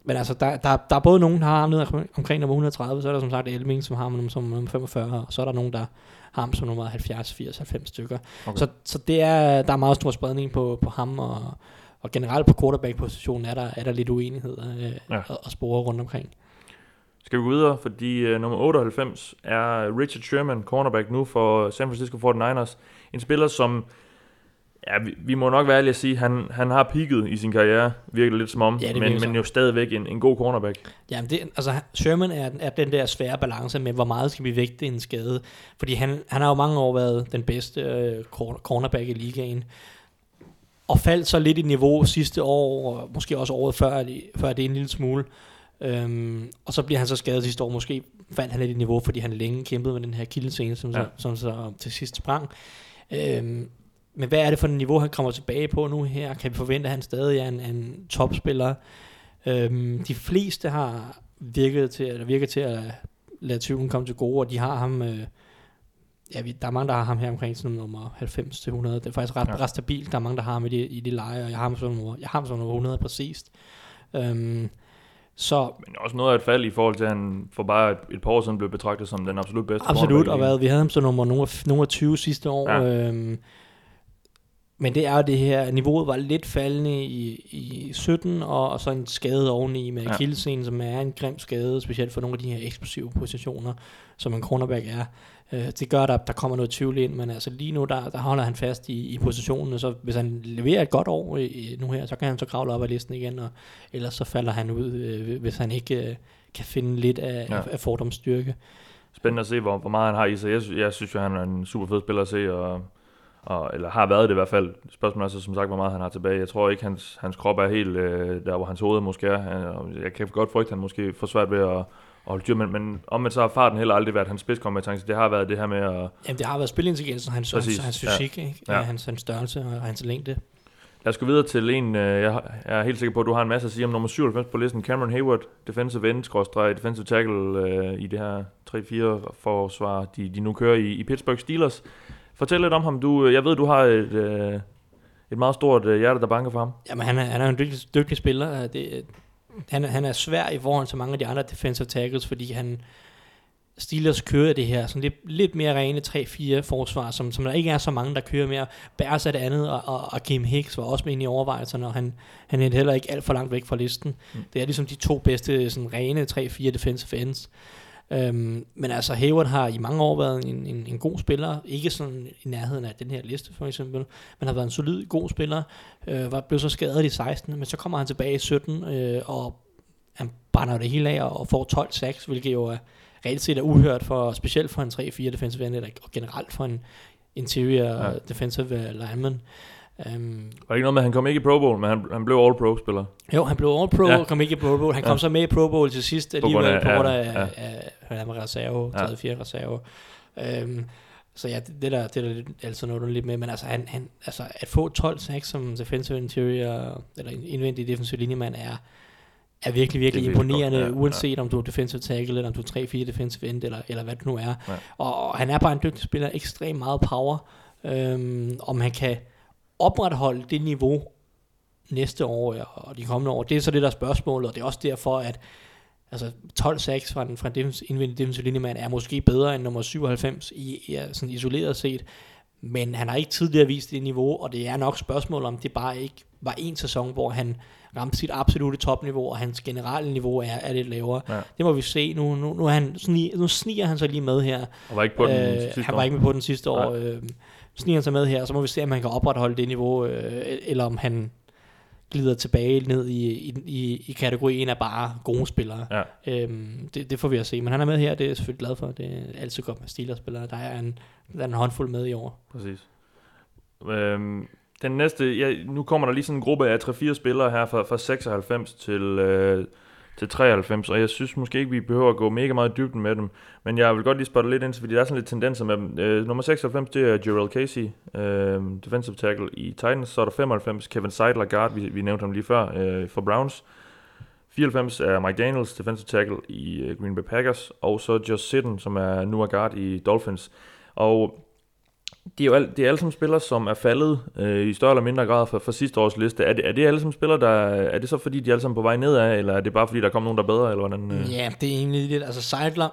men altså, der, der, der er både nogen, der har ham ned omkring nummer 130, så er der som sagt Elming, som har ham som nummer 45, og så er der nogen, der har ham som nummer 70, 80, 90 stykker. Okay. Så, så det er, der er meget stor spredning på, på ham, og, og generelt på quarterback-positionen er der, er der lidt uenighed øh, ja. at, at spore rundt omkring. Skal vi gå videre, fordi uh, nummer 98 er Richard Sherman, cornerback nu for San Francisco 49ers. En spiller, som, ja, vi, vi må nok være ærlige at sige, han, han har peaked i sin karriere, virker lidt som om, ja, men, men jo stadigvæk en, en god cornerback. Ja, men det, altså Sherman er, er den der svære balance med, hvor meget skal vi vægte en skade. Fordi han, han har jo mange år været den bedste uh, cornerback i ligaen og faldt så lidt i niveau sidste år, og måske også året før, før det en lille smule. Øhm, og så bliver han så skadet sidste år. Måske fandt han lidt i niveau, fordi han længe kæmpede med den her kildescene, som, ja. så, som så til sidst sprang. Øhm, men hvad er det for et niveau, han kommer tilbage på nu her? Kan vi forvente, at han stadig er en, en topspiller? Øhm, de fleste har virket til, eller virker til at lade tvivlen komme til gode, og de har ham øh, ja, vi, der er mange, der har ham her omkring sådan nummer 90 til 100. Det er faktisk ret, Ja. ret stabilt. Der er mange, der har ham i det, i det leje, og jeg har ham som nummer, jeg har ham som nummer 100 præcist. Øhm, så Men også noget af et fald i forhold til, at han for bare et, et par år siden blev betragtet som den absolut bedste Absolut, og hvad, vi havde ham som nummer, nummer, nummer 20 sidste år. Ja. Øhm, men det er det her, niveauet var lidt faldende i, i 17, og, og så en skade oveni med Ja. som er en grim skade, specielt for nogle af de her eksplosive positioner, som en cornerback er. Øh, det gør, at der, der kommer noget tvivl ind, men altså lige nu, der, der holder han fast i, i positionen, og så hvis han leverer et godt år i, i, nu her, så kan han så kravle op ad listen igen, og ellers så falder han ud, øh, hvis han ikke øh, kan finde lidt af, Ja. ja. af fordomsstyrke. Spændende at se, hvor, hvor meget han har i sig. Jeg, jeg synes jo, han er en super fed spiller at se, og, og, eller har været det i hvert fald. Spørgsmålet er så som sagt, hvor meget han har tilbage. Jeg tror ikke, hans, hans krop er helt øh, der, hvor hans hoved måske er. Jeg kan godt frygte, at han måske får svært ved at, at holde dyr, men, men omvendt så har farten heller aldrig været hans spidskompetence. Det har været det her med at... Jamen, det har været spilintelligens, og hans, Præcis, hans, hans ja. fysik, ikke? Ja. Ja. Hans, hans størrelse og hans længde. Lad os gå videre til en, øh, jeg, er helt sikker på, at du har en masse at sige om nummer 97 på listen. Cameron Hayward, defensive end, skråstreg, defensive tackle øh, i det her 3-4 forsvar, de, de nu kører i, i Pittsburgh Steelers. Fortæl lidt om ham. Du, jeg ved, du har et, øh, et meget stort øh, hjerte, der banker for ham. Jamen, han er, han er en dygtig, dygtig spiller. Øh, Det, han, er- han er svær i forhold til mange af de andre defensive tackles, fordi han Steelers kører det her sådan lidt, lidt mere rene 3-4 forsvar, som, som der ikke er så mange, der kører mere. Bears er det andet, og, og, og Kim Hicks var også med ind i overvejelserne, og han, han er heller ikke alt for langt væk fra listen. Mm. Det er ligesom de to bedste sådan rene 3-4 defensive ends. Øhm, men altså Hayward har i mange år været en, en, en god spiller, ikke sådan i nærheden af den her liste for eksempel, men har været en solid god spiller, øh, var, blev så skadet i 16, men så kommer han tilbage i 17, øh, og han brænder det hele af og, og får 12 sacks, hvilket jo er reelt set er uhørt, for, specielt for en 3-4 defensive end, og generelt for en interior Ja. defensive lineman. Um, Var det ikke noget med, at han kom ikke i Pro Bowl, men han, han blev All-Pro-spiller? jo, han blev All-Pro, Ja. kom ikke i Pro Bowl. Han kom Ja. ja. så med i Pro Bowl til sidst På grund alligevel, af- på grund af, ja. af, af, af, af reserve, Ja. 3-4 reserve. Um, så ja, det, det, der, det er der lidt- altid noget lidt med, men altså, han, han, altså at få 12 sacks som defensive interior, eller en indvendig defensive linjemand er, er virkelig, virkelig er imponerende, godt, ja, ja, uanset om du er defensive tackle, eller om du er 3-4 defensive end, eller, eller hvad det nu er. Ja. Og, og han er bare en dygtig spiller, ekstremt meget power. Øhm, om han kan opretholde det niveau næste år ja, og de kommende år, det er så det der er spørgsmålet, og det er også derfor, at altså 12 sacks fra en, fra en indvendig defensive linjemand er måske bedre end nummer 97 i, i sådan isoleret set, men han har ikke tidligere vist det niveau, og det er nok spørgsmål om det bare ikke var en sæson, hvor han ramte sit absolute topniveau, og hans generelle niveau er, er lidt lavere. Ja. Det må vi se. Nu, nu, nu, han, sni, nu sniger han sig lige med her. Og var ikke på den Øh, sidste han år. var ikke med på den sidste Nej. år. Øh, sniger han sig med her, så må vi se, om han kan opretholde det niveau, øh, eller om han glider tilbage ned i, i, i, i kategorien af bare gode spillere. Ja. Øhm, det, det får vi at se. Men han er med her, det er jeg selvfølgelig glad for. Det er altid godt med Steelers-spillere. Der er en, der er en håndfuld med i år. Præcis. Øhm, den næste, ja, nu kommer der lige sådan en gruppe af 3-4 spillere her fra, fra 96 til, øh, til 93, og jeg synes måske ikke, vi behøver at gå mega meget i dybden med dem, men jeg vil godt lige spotte lidt ind, fordi der er sådan lidt tendenser med dem. Øh, nummer 96, det er Gerald Casey, øh, defensive tackle i Titans, så er der 95, Kevin Seidler, guard, vi, vi nævnte ham lige før, øh, for Browns. 94 er Mike Daniels, defensive tackle i øh, Green Bay Packers, og så Josh Sitten, som er nu er guard i Dolphins. Og det er jo alt, det er alle sammen spillere, som er faldet øh, i større eller mindre grad fra, fra sidste års liste. Er det, er det alle sammen spillere, der... Er det så fordi, de er alle sammen på vej nedad, eller er det bare fordi, der kommer nogen, der er bedre, eller hvordan? Øh? Ja, det er egentlig lidt. Altså Seidler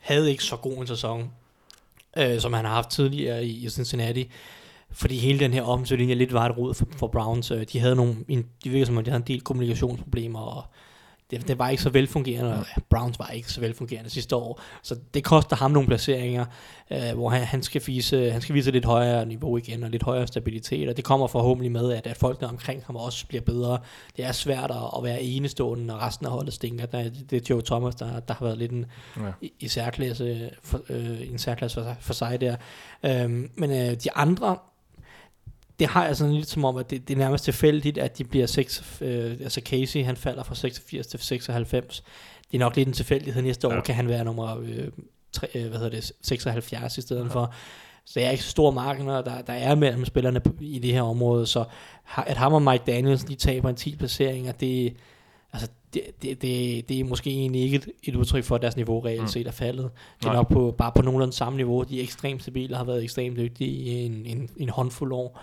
havde ikke så god en sæson, øh, som han har haft tidligere i, i Cincinnati. Fordi hele den her offensivlinje lidt var et rod for, for Browns. Øh, De havde nogle, en, de virker som om, de havde en del kommunikationsproblemer, og det, det var ikke så velfungerende, og Browns var ikke så velfungerende sidste år. Så det koster ham nogle placeringer, øh, hvor han, han, skal vise, han skal vise lidt højere niveau igen, og lidt højere stabilitet, og det kommer forhåbentlig med, at, at folkene omkring ham også bliver bedre. Det er svært at, at være enestående, når resten af holdet stinker. Der, det er Joe Thomas, der, der har været lidt en, Ja. i, i særklasse, for, øh, en særklasse for, sig- for sig der. Øhm, men øh, de andre, det har jeg sådan lidt som om, at det, det er nærmest tilfældigt, at de bliver 6, øh, altså Casey, han falder fra 86 til 96. Det er nok lidt en tilfældighed. Næste år Ja. kan han være nummer øh, tre, øh, hvad hedder det, 76 i stedet for. Så det er ikke så store markeder, der, der er mellem spillerne i det her område, så at ham og Mike Daniels lige taber en 10 placeringer, det, altså, det, det, det, det er måske egentlig ikke et, et udtryk for, at deres niveau reelt Mm. set er faldet. De er Nej. nok på, bare på nogenlunde samme niveau. De er ekstremt stabile og har været ekstremt dygtige i en, en, en håndfuld år.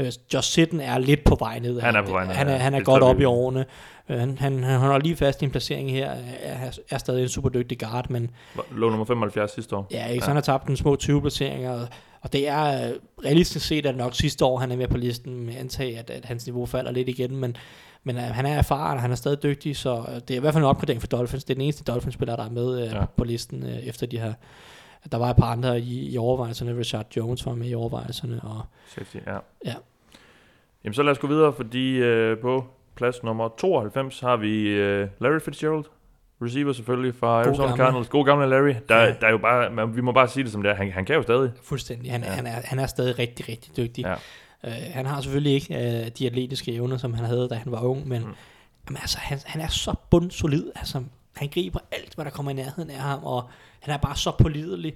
Øh, Josh Sitten er lidt på vej ned. Han er på vej ned, Han er, ja. han er Det godt op i årene. Øh, Han, han, han holder lige fast i en placering her. Er, er stadig en super dygtig guard, men Lå nummer 75 sidste år. Ja, ikke? Så han har tabt en små 20 placeringer, og, og det er øh, realistisk set, at nok sidste år, han er med på listen, med antage, at, at hans niveau falder lidt igen, men, men uh, han er erfaren, og han er stadig dygtig, så øh, det er i hvert fald en opgradering for Dolphins. Det er den eneste Dolphins-spiller, der er med uh, Ja. ja. på listen, uh, efter de her der var et par andre i, i overvejelserne. Richard Jones var med i overvejelserne. Og, Safety, ja. Ja. Jamen så lad os gå videre, fordi øh, på plads nummer 92 har vi øh, Larry Fitzgerald, receiver selvfølgelig fra Arizona gamle. Cardinals. God gamle Larry. Der, Ja. der er jo bare, man, vi må bare sige det som det er. Han, han kan jo stadig. fuldstændig. Han, Ja. han, er, han er stadig rigtig, rigtig dygtig. Ja. Uh, han har selvfølgelig ikke uh, de atletiske evner, som han havde, da han var ung, men mm. jamen, altså, han, han er så bundsolid. Altså, han griber alt, hvad der kommer i nærheden af ham, og han er bare så pålidelig.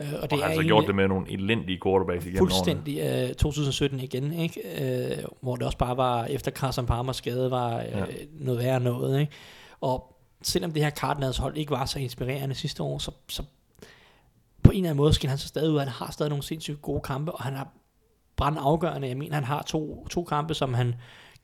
Uh, og det Og er han har så egentlig- gjort det med nogle elendige quarterbacks igennem årene. Fuldstændig. Øh, 2017 igen, ikke? Øh, hvor det også bare var, efter Carson Palmers skade, var øh, Ja. noget værre noget. Ikke? Og selvom det her Cardinals hold ikke var så inspirerende sidste år, så, så på en eller anden måde skal han så stadig ud. Han har stadig nogle sindssygt gode kampe, og han har brændt afgørende. Jeg mener, han har to, to kampe, som han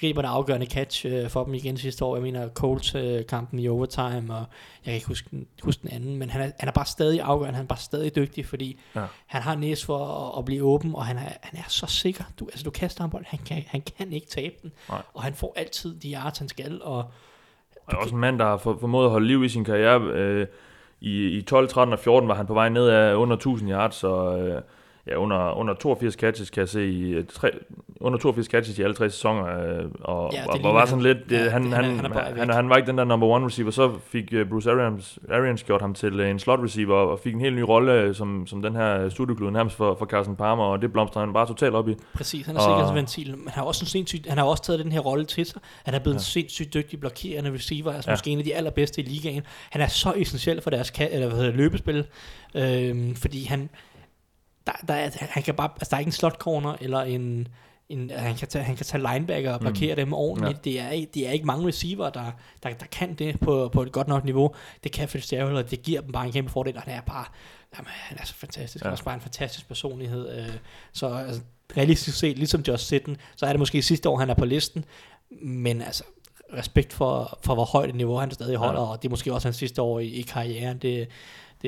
griber det afgørende catch øh, for dem igen sidste år. Jeg mener Colts-kampen i overtime, og jeg kan ikke huske den, huske den anden, men han er, han er bare stadig afgørende, han er bare stadig dygtig, fordi Ja. han har næs for at, at blive åben, og han er, han er så sikker. Du, altså, du kaster ham bold, han kan, han kan ikke tabe den, Nej. og han får altid de yards, han skal, og Og er også en mand, der har for, formået at holde liv i sin karriere. Øh, i, I 12, 13 og 14 var han på vej ned af under 1000 yards, så øh, ja, under, under 82 catches kan jeg se i øh, tre, under 82 catches i alle tre sæsoner, øh, og, Ja, og, og var sådan lidt, Ja, ja, han, det- han, han han, han han, var ikke den der number one receiver, så fik øh, Bruce Arians, Arians gjort ham til øh, en slot receiver, og fik en helt ny rolle øh, som, som den her studieklud nærmest for, for Carson Palmer, og det blomstrede han bare totalt op i. præcis, han er Og- sikkerhedsventil, men han har også en sindssygt, han har også taget den her rolle til sig. Han er blevet ja. en sindssygt dygtig blokerende receiver, altså Ja. måske en af de allerbedste i ligaen. Han er så essentiel for deres ka- eller hvad hedder, løbespil, øhm, fordi han, der, der er, han kan bare, altså der er ikke en slot corner eller en, en han, kan tage, han kan tage linebacker og blokere mm. dem ordentligt. Ja. Det, er, ikke- det er ikke mange receiver, der, der, der kan det på, på et godt nok niveau. Det kan Fitzgerald, og det giver dem bare en kæmpe fordel, og han er bare, jamen, han er så fantastisk. Ja. Ja. også bare en fantastisk personlighed. Øh, så altså, realistisk set, ligesom Josh Sitten, så er det måske sidste år, han er på listen, men altså, respekt for, for hvor højt et niveau han stadig holder, ja. og det er måske også hans sidste år i, i karrieren, det,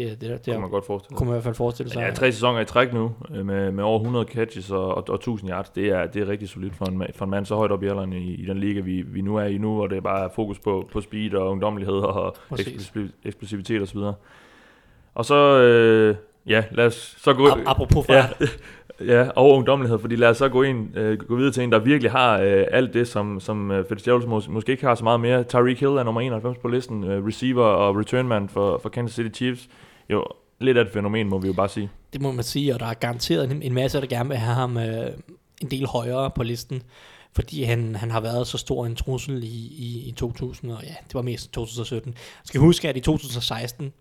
det, det, det, Det kunne man godt forestille sig. kunne man i hvert fald forestille sig. Ja, tre sæsoner i træk nu, øh, med, med over 100 catches og, og, og 1000 yards. Det er, det er rigtig solidt for en, for en mand så højt op i alderen i, i den liga, vi, vi nu er i nu, og det er bare fokus på, på speed og ungdommelighed og eksplosivitet osv. Og så, øh, ja, lad os så gå... Ap- apropos ja, fart. ja, og ungdommelighed, fordi lad os så gå, ind, øh, gå videre til en, der virkelig har øh, alt det, som, som øh, Fitzgerald mås- måske ikke har så meget mere. Tyreek Hill er nummer 91 på listen, øh, receiver og returnman for, for Kansas City Chiefs. Jo, lidt af et fænomen, må vi jo bare sige. Det må man sige, og der er garanteret en, en masse, der gerne vil have ham øh, en del højere på listen, fordi han, han har været så stor en trussel i, i, i 2000, og ja, det var mest 2017. Jeg skal huske, at i 2016,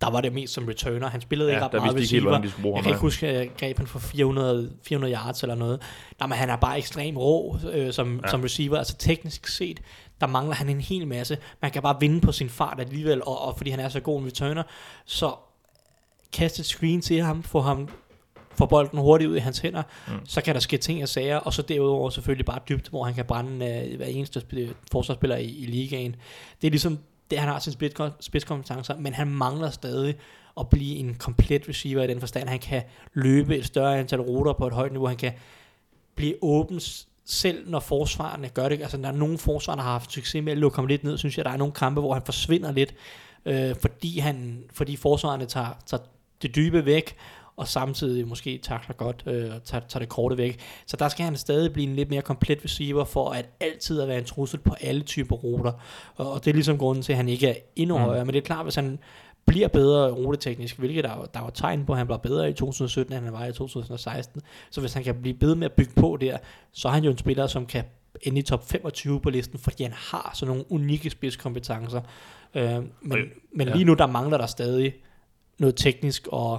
der var det mest som returner. Han spillede Ja, ikke ret meget helt, receiver. hvordan de skulle bruge Jeg kan ikke huske, at jeg greb han for 400, 400 yards eller noget. Nej, men han er bare ekstrem rå øh, som, ja. som receiver. Altså teknisk set, der mangler han en hel masse. Man kan bare vinde på sin fart alligevel, og, og fordi han er så god en returner. Så kaste et screen til ham, få ham få bolden hurtigt ud i hans hænder, Mm. så kan der ske ting og sager, og så derudover selvfølgelig bare dybt, hvor han kan brænde øh, hver eneste spil- forsvarsspiller i, i ligaen. Det er ligesom, det han har sin spids- spidskompetencer, men han mangler stadig at blive en komplet receiver i den forstand, han kan løbe et større antal ruter på et højt niveau, han kan blive åben selv når forsvarerne gør det. Altså, der er nogle forsvarer, der har haft succes med at lukke ham lidt ned, synes jeg. Der er nogle kampe, hvor han forsvinder lidt, øh, fordi, han, fordi forsvarerne tager, tager det dybe væk, og samtidig måske takler godt øh, og tager, tager det korte væk. Så der skal han stadig blive en lidt mere komplet receiver, for at altid at være en trussel på alle typer ruter. Og, og det er ligesom grunden til, at han ikke er endnu Mm. mm. højere. Men det er klart, hvis han bliver bedre ruteteknisk, hvilket der, var- der var tegn på, at han blev bedre i 2017, end han var i 2016. Så hvis han kan blive bedre med at bygge på der, så er han jo en spiller, som kan ende i top 25 på listen, fordi han har sådan nogle unikke spidskompetencer. Øh, men, men lige nu, der mangler der stadig noget teknisk og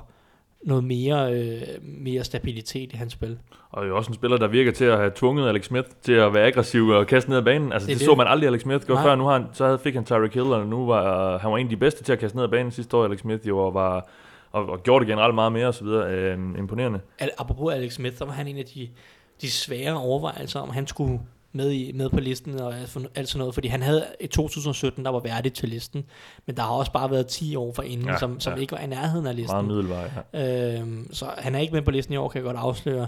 noget mere, øh, mere stabilitet i hans spil. Og jo også en spiller, der virker til at have tvunget Alex Smith til at være aggressiv og kaste ned ad banen. Altså Det det, det, så man aldrig Alex Smith gøre før. Nu har han, så fik han Tyreek Hill, og nu var han var en af de bedste til at kaste ned ad banen sidste år, Alex Smith jo, og, var, og, og gjorde det generelt meget mere og så videre. Øh, imponerende. Al- apropos Alex Smith, så var han en af de, de svære overvejelser, om han skulle med, i, med på listen og alt sådan noget, fordi han havde i 2017, der var værdigt til listen, men der har også bare været 10 år for inden, Ja, som, som ja. ikke var i nærheden af listen. Meget middelvej. Ja. Øhm, så han er ikke med på listen i år, kan jeg godt afsløre.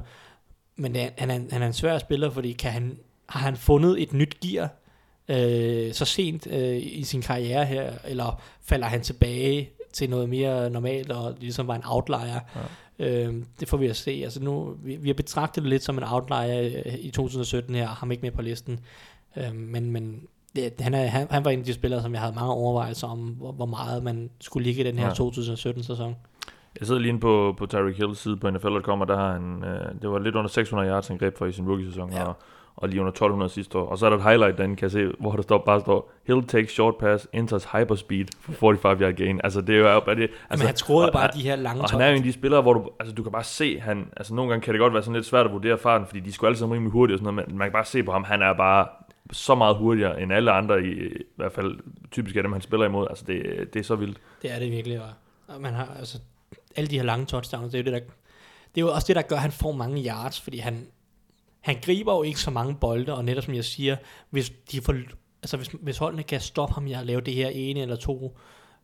Men det han, er, han er en svær spiller, fordi kan han, har han fundet et nyt gear øh, så sent øh, i sin karriere her, eller falder han tilbage til noget mere normalt, og ligesom var en outlier. Ja. Øhm, det får vi at se. Altså nu, vi, vi har betragtet det lidt som en outlier øh, i 2017 her, og ham ikke med på listen. Øhm, men men det, han, er, han, han var en af de spillere, som jeg havde mange overvejelser om, hvor, hvor meget man skulle ligge i den her Ja. ja. 2017-sæson. Jeg sidder lige inde på, på Tyreek Hills side på NFL.com, og der har han, øh, det var lidt under 600 yards, han greb for i sin rookie-sæson. Ja. og, og lige under 1200 sidste år. Og så er der et highlight derinde, kan jeg se, hvor der står, bare står, Hill takes short pass, enters hyperspeed for 45 yard gain. Altså det er jo, er det, Altså, men han og- bare de her lange Og han er jo en af de spillere, hvor du, altså, du kan bare se, han, altså nogle gange kan det godt være sådan lidt svært at vurdere farten, fordi de skulle alle sammen rimelig hurtigt og sådan noget, men man kan bare se på ham, han er bare så meget hurtigere end alle andre, i, i hvert fald typisk af dem, han spiller imod. Altså det, det er så vildt. Det er det virkelig, og man har altså alle de her lange touchdowns, det er jo det, der, det er jo også det, der gør, at han får mange yards, fordi han, han griber jo ikke så mange bolde, og netop som jeg siger, hvis de får, altså hvis, hvis holdene kan stoppe ham i at lave det her ene eller to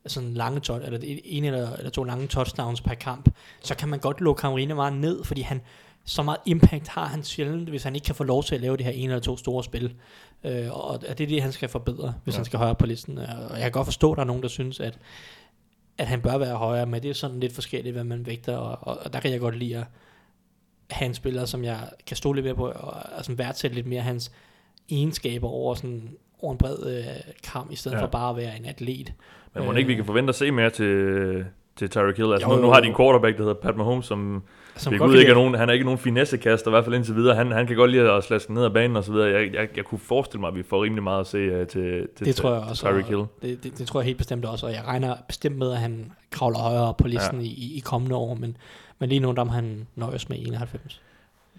sådan lange touch, eller det ene eller, eller to lange touchdowns per kamp, så kan man godt lukke rimelig meget ned, fordi han, så meget impact har han sjældent, hvis han ikke kan få lov til at lave det her ene eller to store spil. Øh, og det er det, han skal forbedre, hvis Ja. ja. han skal højere på listen. Og jeg kan godt forstå, at der er nogen, der synes, at, at han bør være højere, men det er sådan lidt forskelligt, hvad man vægter, og, og, og der kan jeg godt lide at have en spiller, som jeg kan stole lidt mere på, og altså værdsætte lidt mere hans egenskaber over sådan over en bred øh, kamp, i stedet Ja. for bare at være en atlet. Men må ikke, vi kan forvente at se mere til, til Tyreek Hill? Altså Jo, nu, nu har de en quarterback, der hedder Pat Mahomes, som Som vi godt ud kan ikke er nogen, han er ikke nogen finessekaster, i hvert fald indtil videre. Han, han kan godt lide at slaske ned ad banen og så videre. Jeg, jeg, jeg kunne forestille mig, at vi får rimelig meget at se uh, til, til, Det tror jeg til også. Tyreek Hill. og Det, det, det tror jeg helt bestemt også, og jeg regner bestemt med, at han kravler højere på listen ja. i, i kommende år, men, men lige nu der må han nøjes med 91.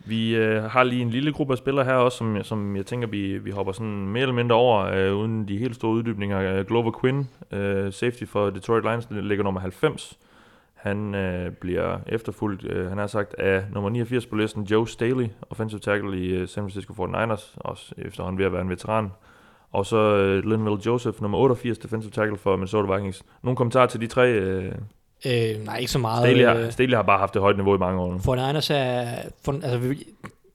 Vi øh, har lige en lille gruppe af spillere her også, som, som jeg tænker, vi, vi hopper sådan mere eller mindre over, øh, uden de helt store uddybninger. Øh, Glover Quinn, øh, safety for Detroit Lions, ligger nummer 90. Han øh, bliver efterfulgt, øh, han har sagt, af nummer 89 på listen, Joe Staley, offensive tackle i øh, San Francisco 49ers, også efterhånden ved at være en veteran. Og så øh, Linville Joseph, nummer 88, defensive tackle for Minnesota Vikings. Nogle kommentarer til de tre? Øh, Øh, nej, ikke så meget. Staley, har, øh, Staley har bare haft det højt niveau i mange år nu. 49ers er... For, altså, vi,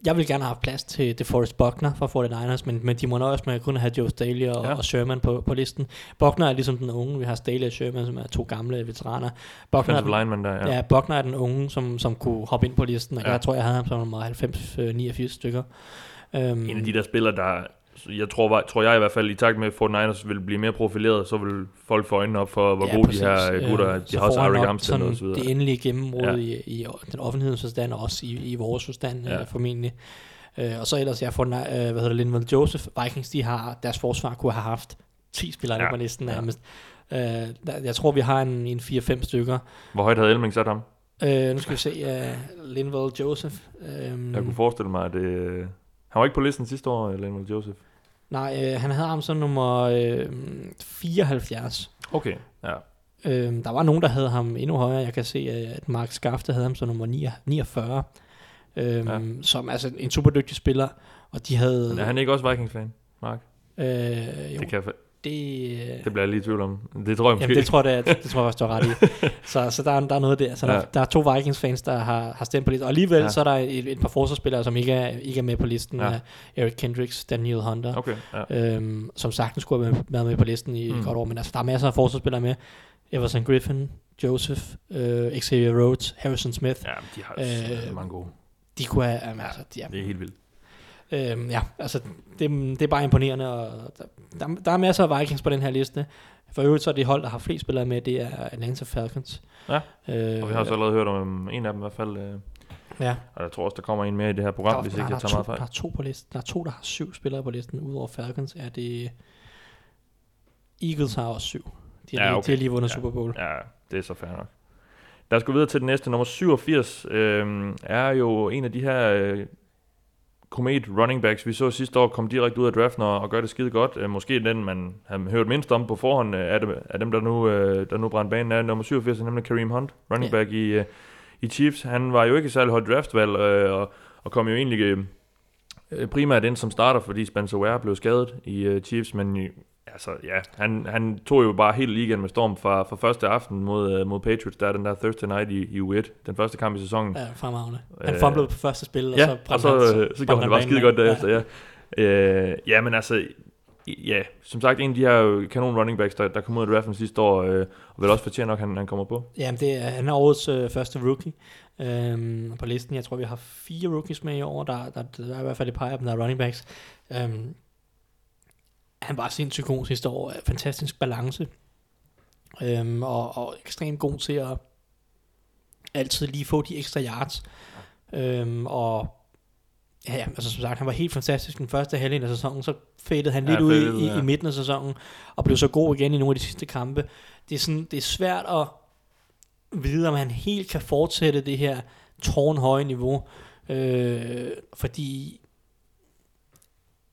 jeg vil gerne have haft plads til DeForest Buckner fra 49ers, men, men de må nøjes med at kun have Joe Staley og, Ja. og Sherman på, på listen. Buckner er ligesom den unge. Vi har Staley og Sherman, som er to gamle veteraner. Buckner er den, lineman der, ja. ja. Buckner er den unge, som, som kunne hoppe ind på listen, og Ja. jeg tror, jeg havde ham som nummer 90-89 stykker. Um, en af de der spillere, der jeg tror, var, tror jeg i hvert fald, i takt med, at 49ers vil blive mere profileret, så vil folk få øjnene op for, hvor ja, gode de her øh, gutter er. De så har også nok Armstead og så videre. Det endelige gennembrud Ja. i, i den offentlighedens forstand, og også i, i vores forstand Ja. ja. formentlig. Øh, og så ellers, jeg får, øh, hvad hedder det, Linville Joseph, Vikings, de har, deres forsvar kunne have haft 10 spillere Ja. på listen Ja. nærmest. Øh, der, jeg tror, vi har en, en 4-5 stykker. Hvor højt havde Elming sat ham? Øh, nu skal vi se, uh, Linville Joseph. Øh, Jeg kunne forestille mig, at det... øh, Han var ikke på listen sidste år, Linville Joseph. Nej, øh, han havde ham som nummer øh, 74. Okay, ja. Øh, der var nogen, der havde ham endnu højere. Jeg kan se, øh, at Mark Skafte havde ham som nummer 9 49. Øhm, Ja. Som altså en super dygtig spiller. Og de havde... Men er han ikke også Vikings-fan, Mark? Øh, jo, Det, kan jeg, det, øh, det bliver jeg lige i tvivl om. Det tror jeg måske Jamen, det tror jeg, det, det tror jeg faktisk, du har ret i. Så, så der, er, der er noget der. Så der, Ja. der er to Vikings-fans, der har, har stemt på listen. Og alligevel Ja. så er der et, et par forsvarsspillere, som ikke er, ikke er med på listen. Ja. Ja. Eric Kendricks, Daniel Hunter. Okay, ja. Øhm, som sagtens skulle have været med på listen i Mm. et godt år. Men altså, der er masser af forsvarsspillere med. Everson Griffin, Joseph, øh, Xavier Rhodes, Harrison Smith. Ja, de har Øh, øh, mange gode. De kunne have... Jamen, altså, de er, Det er helt vildt. Øhm, ja, altså, det, det er bare imponerende, og der, der, er masser af Vikings på den her liste. For øvrigt så er det hold, der har flest spillere med, det er Atlanta Falcons. Ja, øh, Og vi har også allerede hørt om en af dem i hvert fald. Øh, ja, og jeg tror også, der kommer en mere i det her program, der, hvis der, ikke jeg er tager to, meget fejl. der er to på listen. Der er to, der har syv spillere på listen. Udover Falcons er det... Eagles har også syv. De har, Ja, lige, okay. de har lige vundet Ja. Super Bowl. Ja, det er så fair nok. Lad os gå videre til den næste. Nummer 87 øh, er jo en af de her øh, komet running backs, vi så sidste år, kom direkte ud af draften og, og gør det skide godt. Øh, måske den, man har hørt mindst om på forhånd, øh, er, det, er dem, der nu, øh, der nu brænder banen, er nummer 87, nemlig Kareem Hunt, running Ja. back i, øh, i Chiefs. Han var jo ikke særlig højt draftvalg, øh, og, og kom jo egentlig øh, primært ind som starter, fordi Spencer Ware blev skadet i øh, Chiefs, men altså, ja, han, han tog jo bare hele ligaen med storm fra, fra første aften mod, øh, mod Patriots, der er den der Thursday night i, i U1, den første kamp i sæsonen. Ja, fremragende. Han Øh, fumblede på første spil, og Ja, så og så, han- øh, så gjorde han det bare skide godt derefter, ja. Øh, ja, men altså, ja, som sagt, en af de her kanon running backs, der, der kom ud af draften sidste år, øh, og vel også fortjener nok, han, han kommer på. Jamen, det er, han er årets øh, første rookie øhm, på listen. Jeg tror, vi har fire rookies med i år. Der, der, der er i hvert fald et par af dem, der er running backs. Øhm, han var sindssygt god sidste år. Fantastisk balance. Øhm, og, og ekstremt god til at altid lige få de ekstra yards. Øhm, og ja, altså som sagt, han var helt fantastisk den første halvdel af sæsonen. Så fadede han Ja, lidt fadede ud, i, ja. i midten af sæsonen, og blev så god igen i nogle af de sidste kampe. Det er, sådan, det er svært at vide, om han helt kan fortsætte det her tårnhøje niveau. Øh, fordi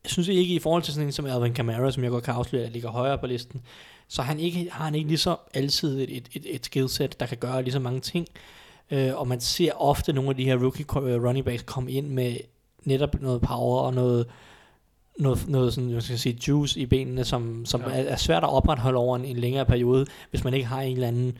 jeg synes ikke i forhold til sådan en som Alvin Kamara, som jeg godt kan afsløre, at ligger højere på listen, så han ikke, har han ikke lige så altid et, et, et, et skillset, der kan gøre lige så mange ting. Øh, og man ser ofte nogle af de her rookie øh, running backs komme ind med netop noget power og noget, noget, noget sådan, jeg skal sige, juice i benene, som, som ja. er, er svært at opretholde over en, en længere periode, hvis man ikke har en eller anden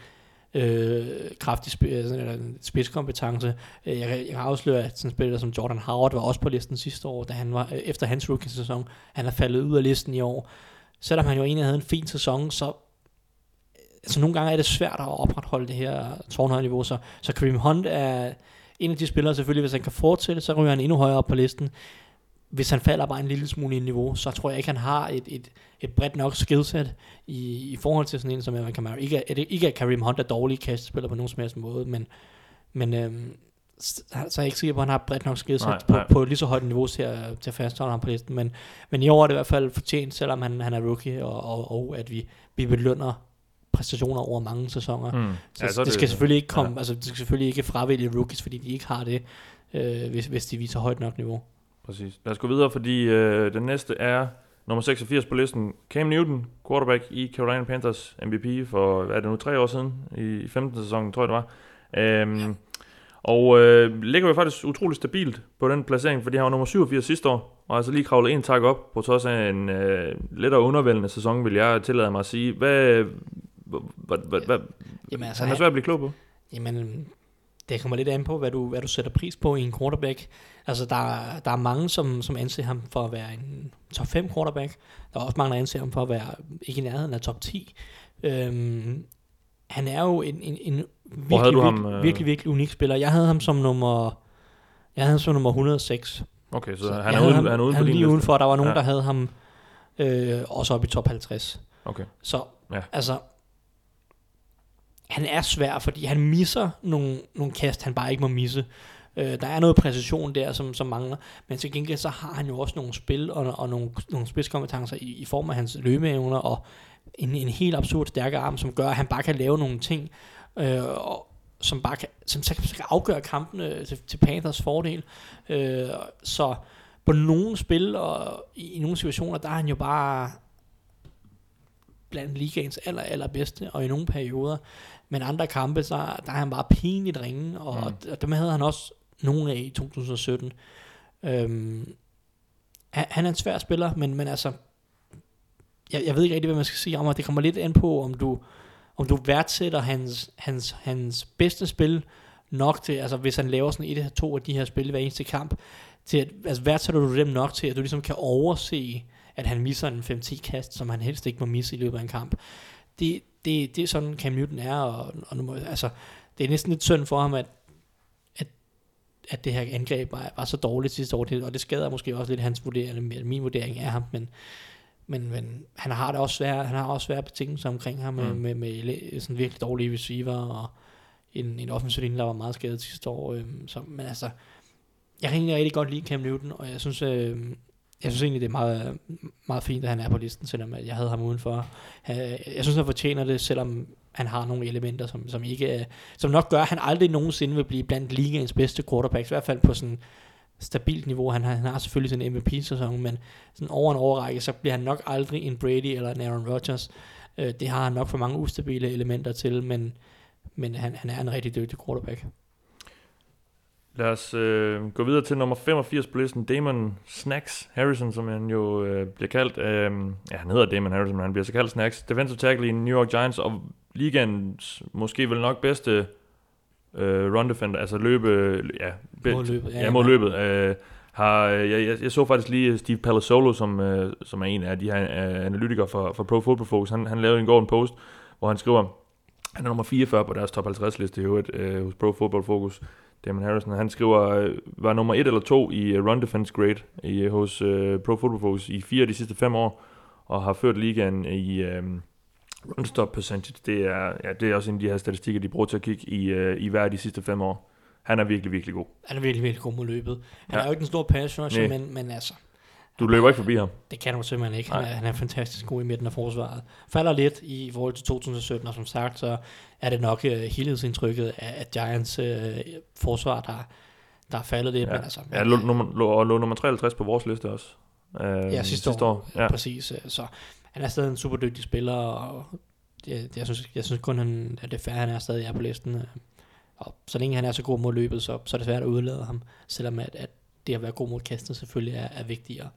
øh, kraftig sp- øh, eller en spidskompetence. Øh, jeg, kan- jeg kan afsløre, at sådan en spiller som Jordan Howard var også på listen sidste år, da han var, øh, efter hans rookie-sæson. Han er faldet ud af listen i år. Selvom han jo egentlig havde en fin sæson, så altså nogle gange er det svært at opretholde det her tårnhøje niveau, så, så Kareem Hunt er en af de spillere selvfølgelig, hvis han kan fortsætte, så ryger han endnu højere op på listen. Hvis han falder bare en lille smule i niveau, så tror jeg ikke, han har et, et, et bredt nok skillset i, i forhold til sådan en som Alvin Kamara. Ikke, at, ikke at Kareem Hunt er dårlig kastspiller på nogen som helst måde, men, men øhm, så er jeg ikke sikker på, at han har bredt nok skillset Nej, på, nej. på lige så højt niveau til at, til at fastholde ham på listen. Men, men i år er det i hvert fald fortjent, selvom han, han er rookie, og, og, og at vi, vi belønner præstationer over mange sæsoner. Hmm. Så, ja, det, det skal selvfølgelig ikke komme, ja. altså det skal selvfølgelig ikke fravælge rookies, fordi de ikke har det, øh, hvis, hvis de viser højt nok niveau. Præcis. Lad os gå videre, fordi øh, den næste er nummer 86 på listen. Cam Newton, quarterback i Carolina Panthers, MVP for, hvad er det nu, tre år siden, i 15. sæson, tror jeg det var. Øhm, og øh, ligger jo faktisk utrolig stabilt på den placering, fordi han var nummer 87 sidste år, og altså lige kravlet en tak op, på trods af en øh, lettere undervældende sæson, vil jeg tillade mig at sige. Hvad, hvad, hvad, hvad, Jamen, altså, han er svært at blive klog på. Jamen, det kommer lidt an på, hvad du, hvad du sætter pris på i en quarterback. Altså, der, der er mange, som, som anser ham for at være en top 5 quarterback. Der er også mange, der anser ham for at være ikke i nærheden af top 10. Øhm, han er jo en, en, en virkelig, du ham, virkelig, øh? virkelig, virkelig unik spiller. Jeg havde ham som nummer, jeg havde ham som nummer 106. Okay, så, Så han er, uden, ham, han er uden han for din lige udenfor. Der var nogen, Ja. der havde ham øh, også op i top 50. Okay. Så ja. altså, han er svær, fordi han misser nogle, nogle kast, han bare ikke må misse. Øh, der er noget præcision der, som, som mangler, men til gengæld så har han jo også nogle spil og, og nogle, nogle spidskompetencer i, i form af hans løbeevner og en, en helt absurd stærk arm, som gør, at han bare kan lave nogle ting, øh, og, som bare kan, som som kan, afgøre kampene øh, til, til Panthers fordel. Øh, så på nogle spil og i, i nogle situationer, der er han jo bare blandt ligaens aller, allerbedste, og i nogle perioder. Men andre kampe, så der er han bare pinligt ringe, og, Mm. og dem havde han også nogle af i 2017. Øhm, han, han er en svær spiller, men, men altså, jeg, jeg ved ikke rigtig, hvad man skal sige om, og det kommer lidt an på, om du, om du værdsætter hans, hans, hans bedste spil nok til, altså hvis han laver sådan et eller to af de her spil hver eneste kamp, til at, altså værdsætter du dem nok til, at du ligesom kan overse, at han misser en 5-10 kast, som han helst ikke må misse i løbet af en kamp. Det, det, det er sådan Cam Newton er, og, og nu må, altså, det er næsten lidt synd for ham, at, at, at det her angreb var, var så dårligt sidste år, og det skader måske også lidt hans vurdering, eller min vurdering af ham, men, men, men han har det også svære, han har også svære betingelser omkring ham, med, Mm. med, med, med sådan virkelig dårlige receiver, og en, en offensiv linje, der var meget skadet sidste år, øhm, så, men altså, jeg kan egentlig rigtig godt lide Cam Newton, og jeg synes, øh, jeg synes egentlig, det er meget, meget fint, at han er på listen, selvom jeg havde ham udenfor. Jeg synes, han fortjener det, selvom han har nogle elementer, som, som, ikke, som nok gør, at han aldrig nogensinde vil blive blandt ligaens bedste quarterbacks, i hvert fald på sådan stabilt niveau. Han har, han har selvfølgelig sin MVP-sæson, men sådan over en overrække, så bliver han nok aldrig en Brady eller en Aaron Rodgers. Øh, det har han nok for mange ustabile elementer til, men, men han, han er en rigtig dygtig quarterback. Lad os øh, gå videre til nummer 85 på listen, Damon Snacks Harrison, som han jo øh, bliver kaldt. Øh, ja, han hedder Damon Harrison, men han bliver så kaldt Snacks. Defensive tackle i New York Giants, og ligaens måske vel nok bedste øh, run defender, altså løbe, ja, be, Mod løbet, ja, ja, mod løbet. Øh, har, jeg, jeg, jeg, så faktisk lige Steve Palazzolo, som, øh, som er en af de her øh, analytikere for, for Pro Football Focus. Han, han lavede en går en post, hvor han skriver, han er nummer 44 på deres top 50 liste i øvrigt øh, hos Pro Football Focus. Damon Harrison, han skriver, øh, var nummer 1 eller 2 i øh, run defense grade i, øh, hos øh, Pro Football Focus i fire af de sidste fem år, og har ført ligaen i øh, run stop percentage. Det er, ja, det er også en af de her statistikker, de bruger til at kigge i, øh, i hver af de sidste fem år. Han er virkelig, virkelig god. Han er virkelig, virkelig god mod løbet. Han Ja. er jo ikke en stor pass rusher, men, men altså, Du løber ikke forbi ham. det kan du simpelthen ikke. Han er, han er fantastisk god i midten af forsvaret. Falder lidt i forhold til 2017, og som sagt, så er det nok uh, helhedsindtrykket af, af Giants uh, forsvar, der, der er faldet lidt. Ja. Men altså, Ja, lå, nummer, lå, og lå nummer 53 på vores liste også. Øh, Ja, sidste, år. år. Ja. Præcis. Så han er stadig en super dygtig spiller, og jeg, jeg, synes, jeg synes kun, han, at det er fair, han er stadig er på listen. Og så længe han er så god mod løbet, så, så er det svært at udlade ham, selvom at, at det at være god mod kastet selvfølgelig er, er vigtigere.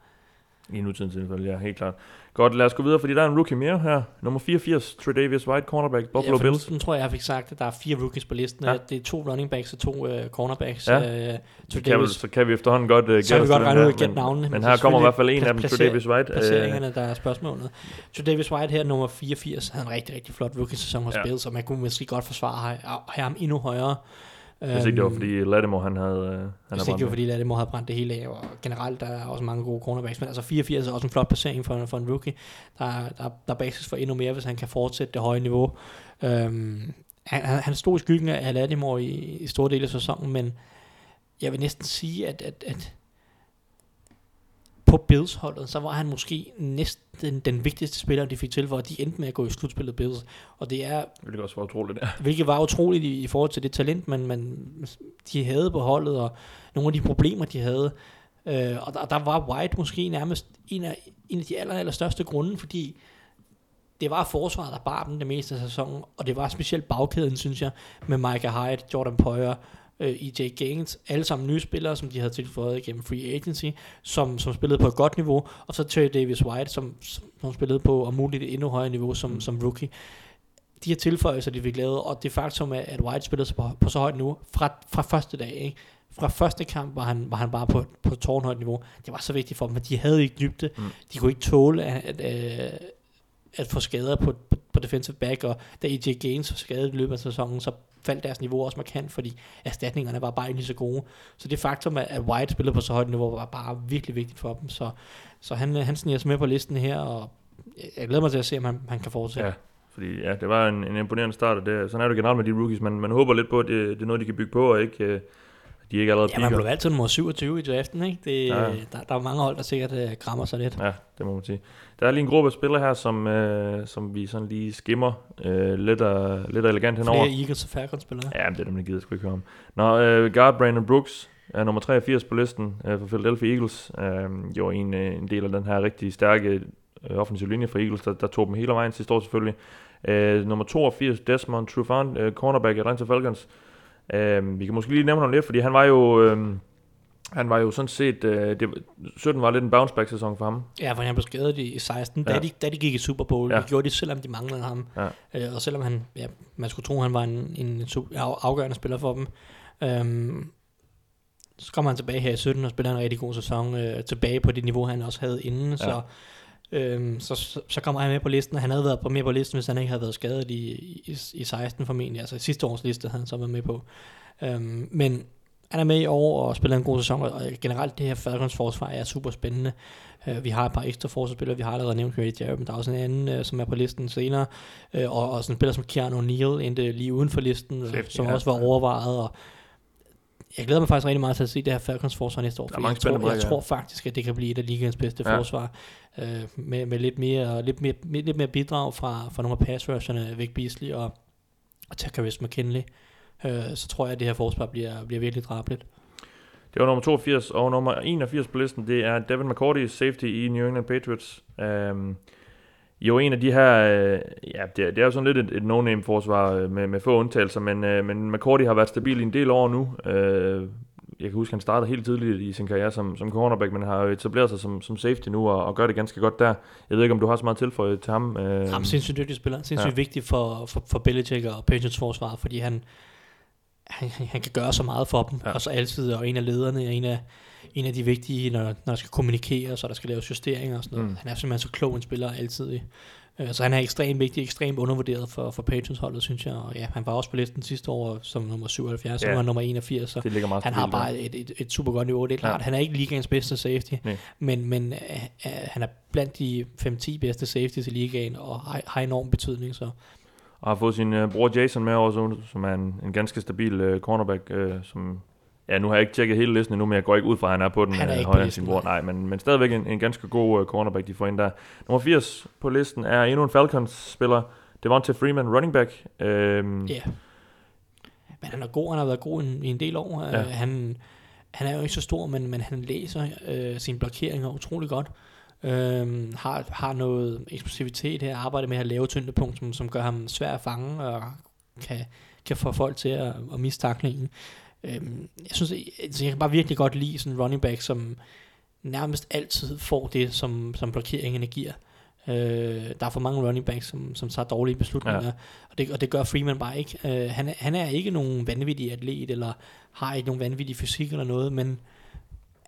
I nutidens tilfælde, ja, helt klart. Godt, lad os gå videre, fordi der er en rookie mere her. Nummer 84, Tredavious White, cornerback, Buffalo ja, Bills. Nu tror jeg, jeg fik sagt, at der er fire rookies på listen. Ja. Det er to running backs og to uh, cornerbacks. Ja. Uh, Så kan, vi, så kan vi efterhånden godt uh, gætte så vi godt regne ud og gætte men- navnene. Men er her kommer i hvert fald en af dem, Tredavious White. Placeringerne, der er spørgsmålet. Så Davis White her, nummer 84, havde en rigtig, rigtig flot rookie-sæson hos Ja. Bills, og man kunne måske godt forsvare ham endnu højere. Hvis ikke det var, Øhm, fordi Lattimore, han havde... øh, Han Hvis havde ikke det var, brændt fordi Lattimore havde brændt det hele af, og generelt der er også mange gode cornerbacks, men altså 84 er også en flot placering for, for en rookie. Der, er- der, er- der er basis for endnu mere, hvis han kan fortsætte det høje niveau. Øhm, han, han han stod i skyggen af Lattimore i, i store dele af sæsonen, men jeg vil næsten sige, at, at, at på Bills-holdet, så var han måske næsten den vigtigste spiller, de fik til, for at de endte med at gå i slutspillet Bills. Og det er Hvilket også var utroligt. Ja. Hvilket var utroligt i, i forhold til det talent, man, man, de havde på holdet, og nogle af de problemer, de havde. Øh, og der, der var White måske nærmest en af, en af de aller, aller største grunde, fordi det var forsvaret, der bar dem det meste af sæsonen, og det var specielt bagkæden, synes jeg, med Micah Hyde, Jordan Poyer, øh, EJ Gaines, alle sammen nye spillere, som de havde tilføjet igennem free agency, som, som spillede på et godt niveau, og så Terry Davis White, som, som, spillede på om muligt et endnu højere niveau som, som rookie de her tilføjelser, de fik lavet, og det faktum, at at White spillede sig på, på så højt niveau fra, fra første dag, ikke? Fra første kamp var han, var han bare på, på tårnhøjt niveau. Det var så vigtigt for dem, at de havde ikke dybde. Mm. De kunne ikke tåle at, at, at, at få skader på, på, på defensive back, og da EJ Gaines var skadet i løbet af sæsonen, så faldt deres niveau også markant, fordi erstatningerne var bare ikke lige så gode. Så det faktum, at White spillede på så højt niveau, var bare virkelig vigtigt for dem. Så, så han, han sniger sig med på listen her, og jeg- glæder mig til at se, om han, han kan fortsætte. Ja, fordi ja, det var en, en imponerende start, og det, sådan er det generelt med de rookies. Man, man håber lidt på, at det, det er noget, de kan bygge på, og ikke, øh, de ikke allerede Ja, man piker. blev valgt til nummer 27 i draften, ikke? Det, Ja. der, der er mange hold, der sikkert uh, krammer sig lidt. Ja, det må man sige. Der er lige en gruppe af spillere her, som, øh, som vi sådan lige skimmer øh, lidt, og, lidt og elegant henover. Flere Eagles og Falcons spillere. Ja, men det er dem, der gider sgu ikke høre om. Nå, øh, guard Brandon Brooks er nummer 83 på listen øh, for Philadelphia Eagles. Øh, jo en, øh, en del af den her rigtig stærke øh, offensive linje for Eagles, der, der tog dem hele vejen sidste år selvfølgelig. Øh, nummer 82, Desmond Trufant, øh, cornerback i Atlanta Falcons. Øh, vi kan måske lige nævne ham lidt, fordi han var jo... Øh, han var jo sådan set, øh, det, 17 var lidt en bounce back sæson for ham. Ja, for han blev skadet i, i 16, ja. Ja. da, de, da de gik i Super Bowl. Ja. Det gjorde de, selvom de manglede ham. Ja. Øh, og selvom han, ja, man skulle tro, han var en, en super, af- afgørende spiller for dem. Øhm, så kommer han tilbage her i 17 og spiller en rigtig god sæson. Øh, tilbage på det niveau, han også havde inden. Ja. Så, øhm, så, så, så kommer han med på listen. Han havde været på, med på listen, hvis han ikke havde været skadet i, i, i 16 formentlig. Altså i sidste års liste havde han så været med på. Øhm, men han er med i år og spiller en god sæson, og generelt det her Falcons forsvar er super spændende. Uh, vi har et par ekstra forsvarsspillere, vi har allerede nævnt Grady Jarrett, men der er også en anden, uh, som er på listen senere, uh, og, og sådan en spiller som Keanu O'Neal endte lige uden for listen, Safety, som ja. også var overvejet, og jeg glæder mig faktisk rigtig meget til at se det her Falcons forsvar næste år, Der er mange jeg, tror, jeg brækker, tror faktisk, at det kan blive et af ligaens bedste Ja. forsvar, uh, med, med lidt mere, lidt mere, lidt mere bidrag fra, fra nogle af pass rusherne, Vic Beasley og og Takaris McKinley, øh, så tror jeg, at det her forsvar bliver, bliver virkelig drabeligt. Det var nummer 82, og nummer 81 på listen, det er Devin McCourty, safety i New England Patriots. Um, jo, en af de her, øh, ja, det er, det er jo sådan lidt et, et no-name forsvar øh, med, med få undtagelser, men, øh, men McCourty har været stabil i en del år nu. Øh, jeg kan huske, han startede helt tidligt i sin karriere som, som cornerback, men har jo etableret sig som, som safety nu og, og gør det ganske godt der. Jeg ved ikke, om du har så meget tilføjet til ham. Øh, Jamen, sindssygt dygtig spiller. Sindssygt ja. vigtig for, for, for Belichick og Patriots forsvar, fordi han, han, han kan gøre så meget for dem, ja. og så altid, og en af lederne, og en af, en af de vigtige, når, når der skal kommunikere, så der skal laves justeringer og sådan noget. Mm. Han er simpelthen så klog en spiller altid. Uh, så han er ekstremt vigtig, ekstremt undervurderet for, for Patriots holdet, synes jeg. Og ja, han var også på listen sidste år som nummer 77, ja. nu er han nummer 81, så det han har bare et, et, et, super godt niveau. Det er klart, ja. han er ikke ligaens bedste safety, Nej. men, men uh, uh, han er blandt de 5-10 bedste safeties i ligaen, og har, har enorm betydning, så og har fået sin uh, bror Jason med også, som er en, en ganske stabil uh, cornerback, uh, som Ja, nu har jeg ikke tjekket hele listen endnu, men jeg går ikke ud fra, at han er på den han er højere end sin bror. Nej, men, men stadigvæk en, en ganske god uh, cornerback, de får ind der. Nummer 80 på listen er endnu en Falcons-spiller. Det var til Freeman, running back. Øhm, ja. Men han er god, han har været god i, i en del år. Ja. Uh, han, han er jo ikke så stor, men, men han læser uh, sine blokeringer utrolig godt. Øhm, har, har noget eksplosivitet her, arbejder med at lave tyndepunkt, som, som gør ham svær at fange, og kan, kan få folk til at, at miste taklingen. Øhm, jeg synes, jeg, altså, jeg kan bare virkelig godt lide sådan en running back, som nærmest altid får det, som, som blokeringerne giver. Øh, der er for mange running backs, som, som tager dårlige beslutninger, ja. og, det, og det gør Freeman bare ikke. Øh, han, er, han er ikke nogen vanvittig atlet, eller har ikke nogen vanvittig fysik eller noget, men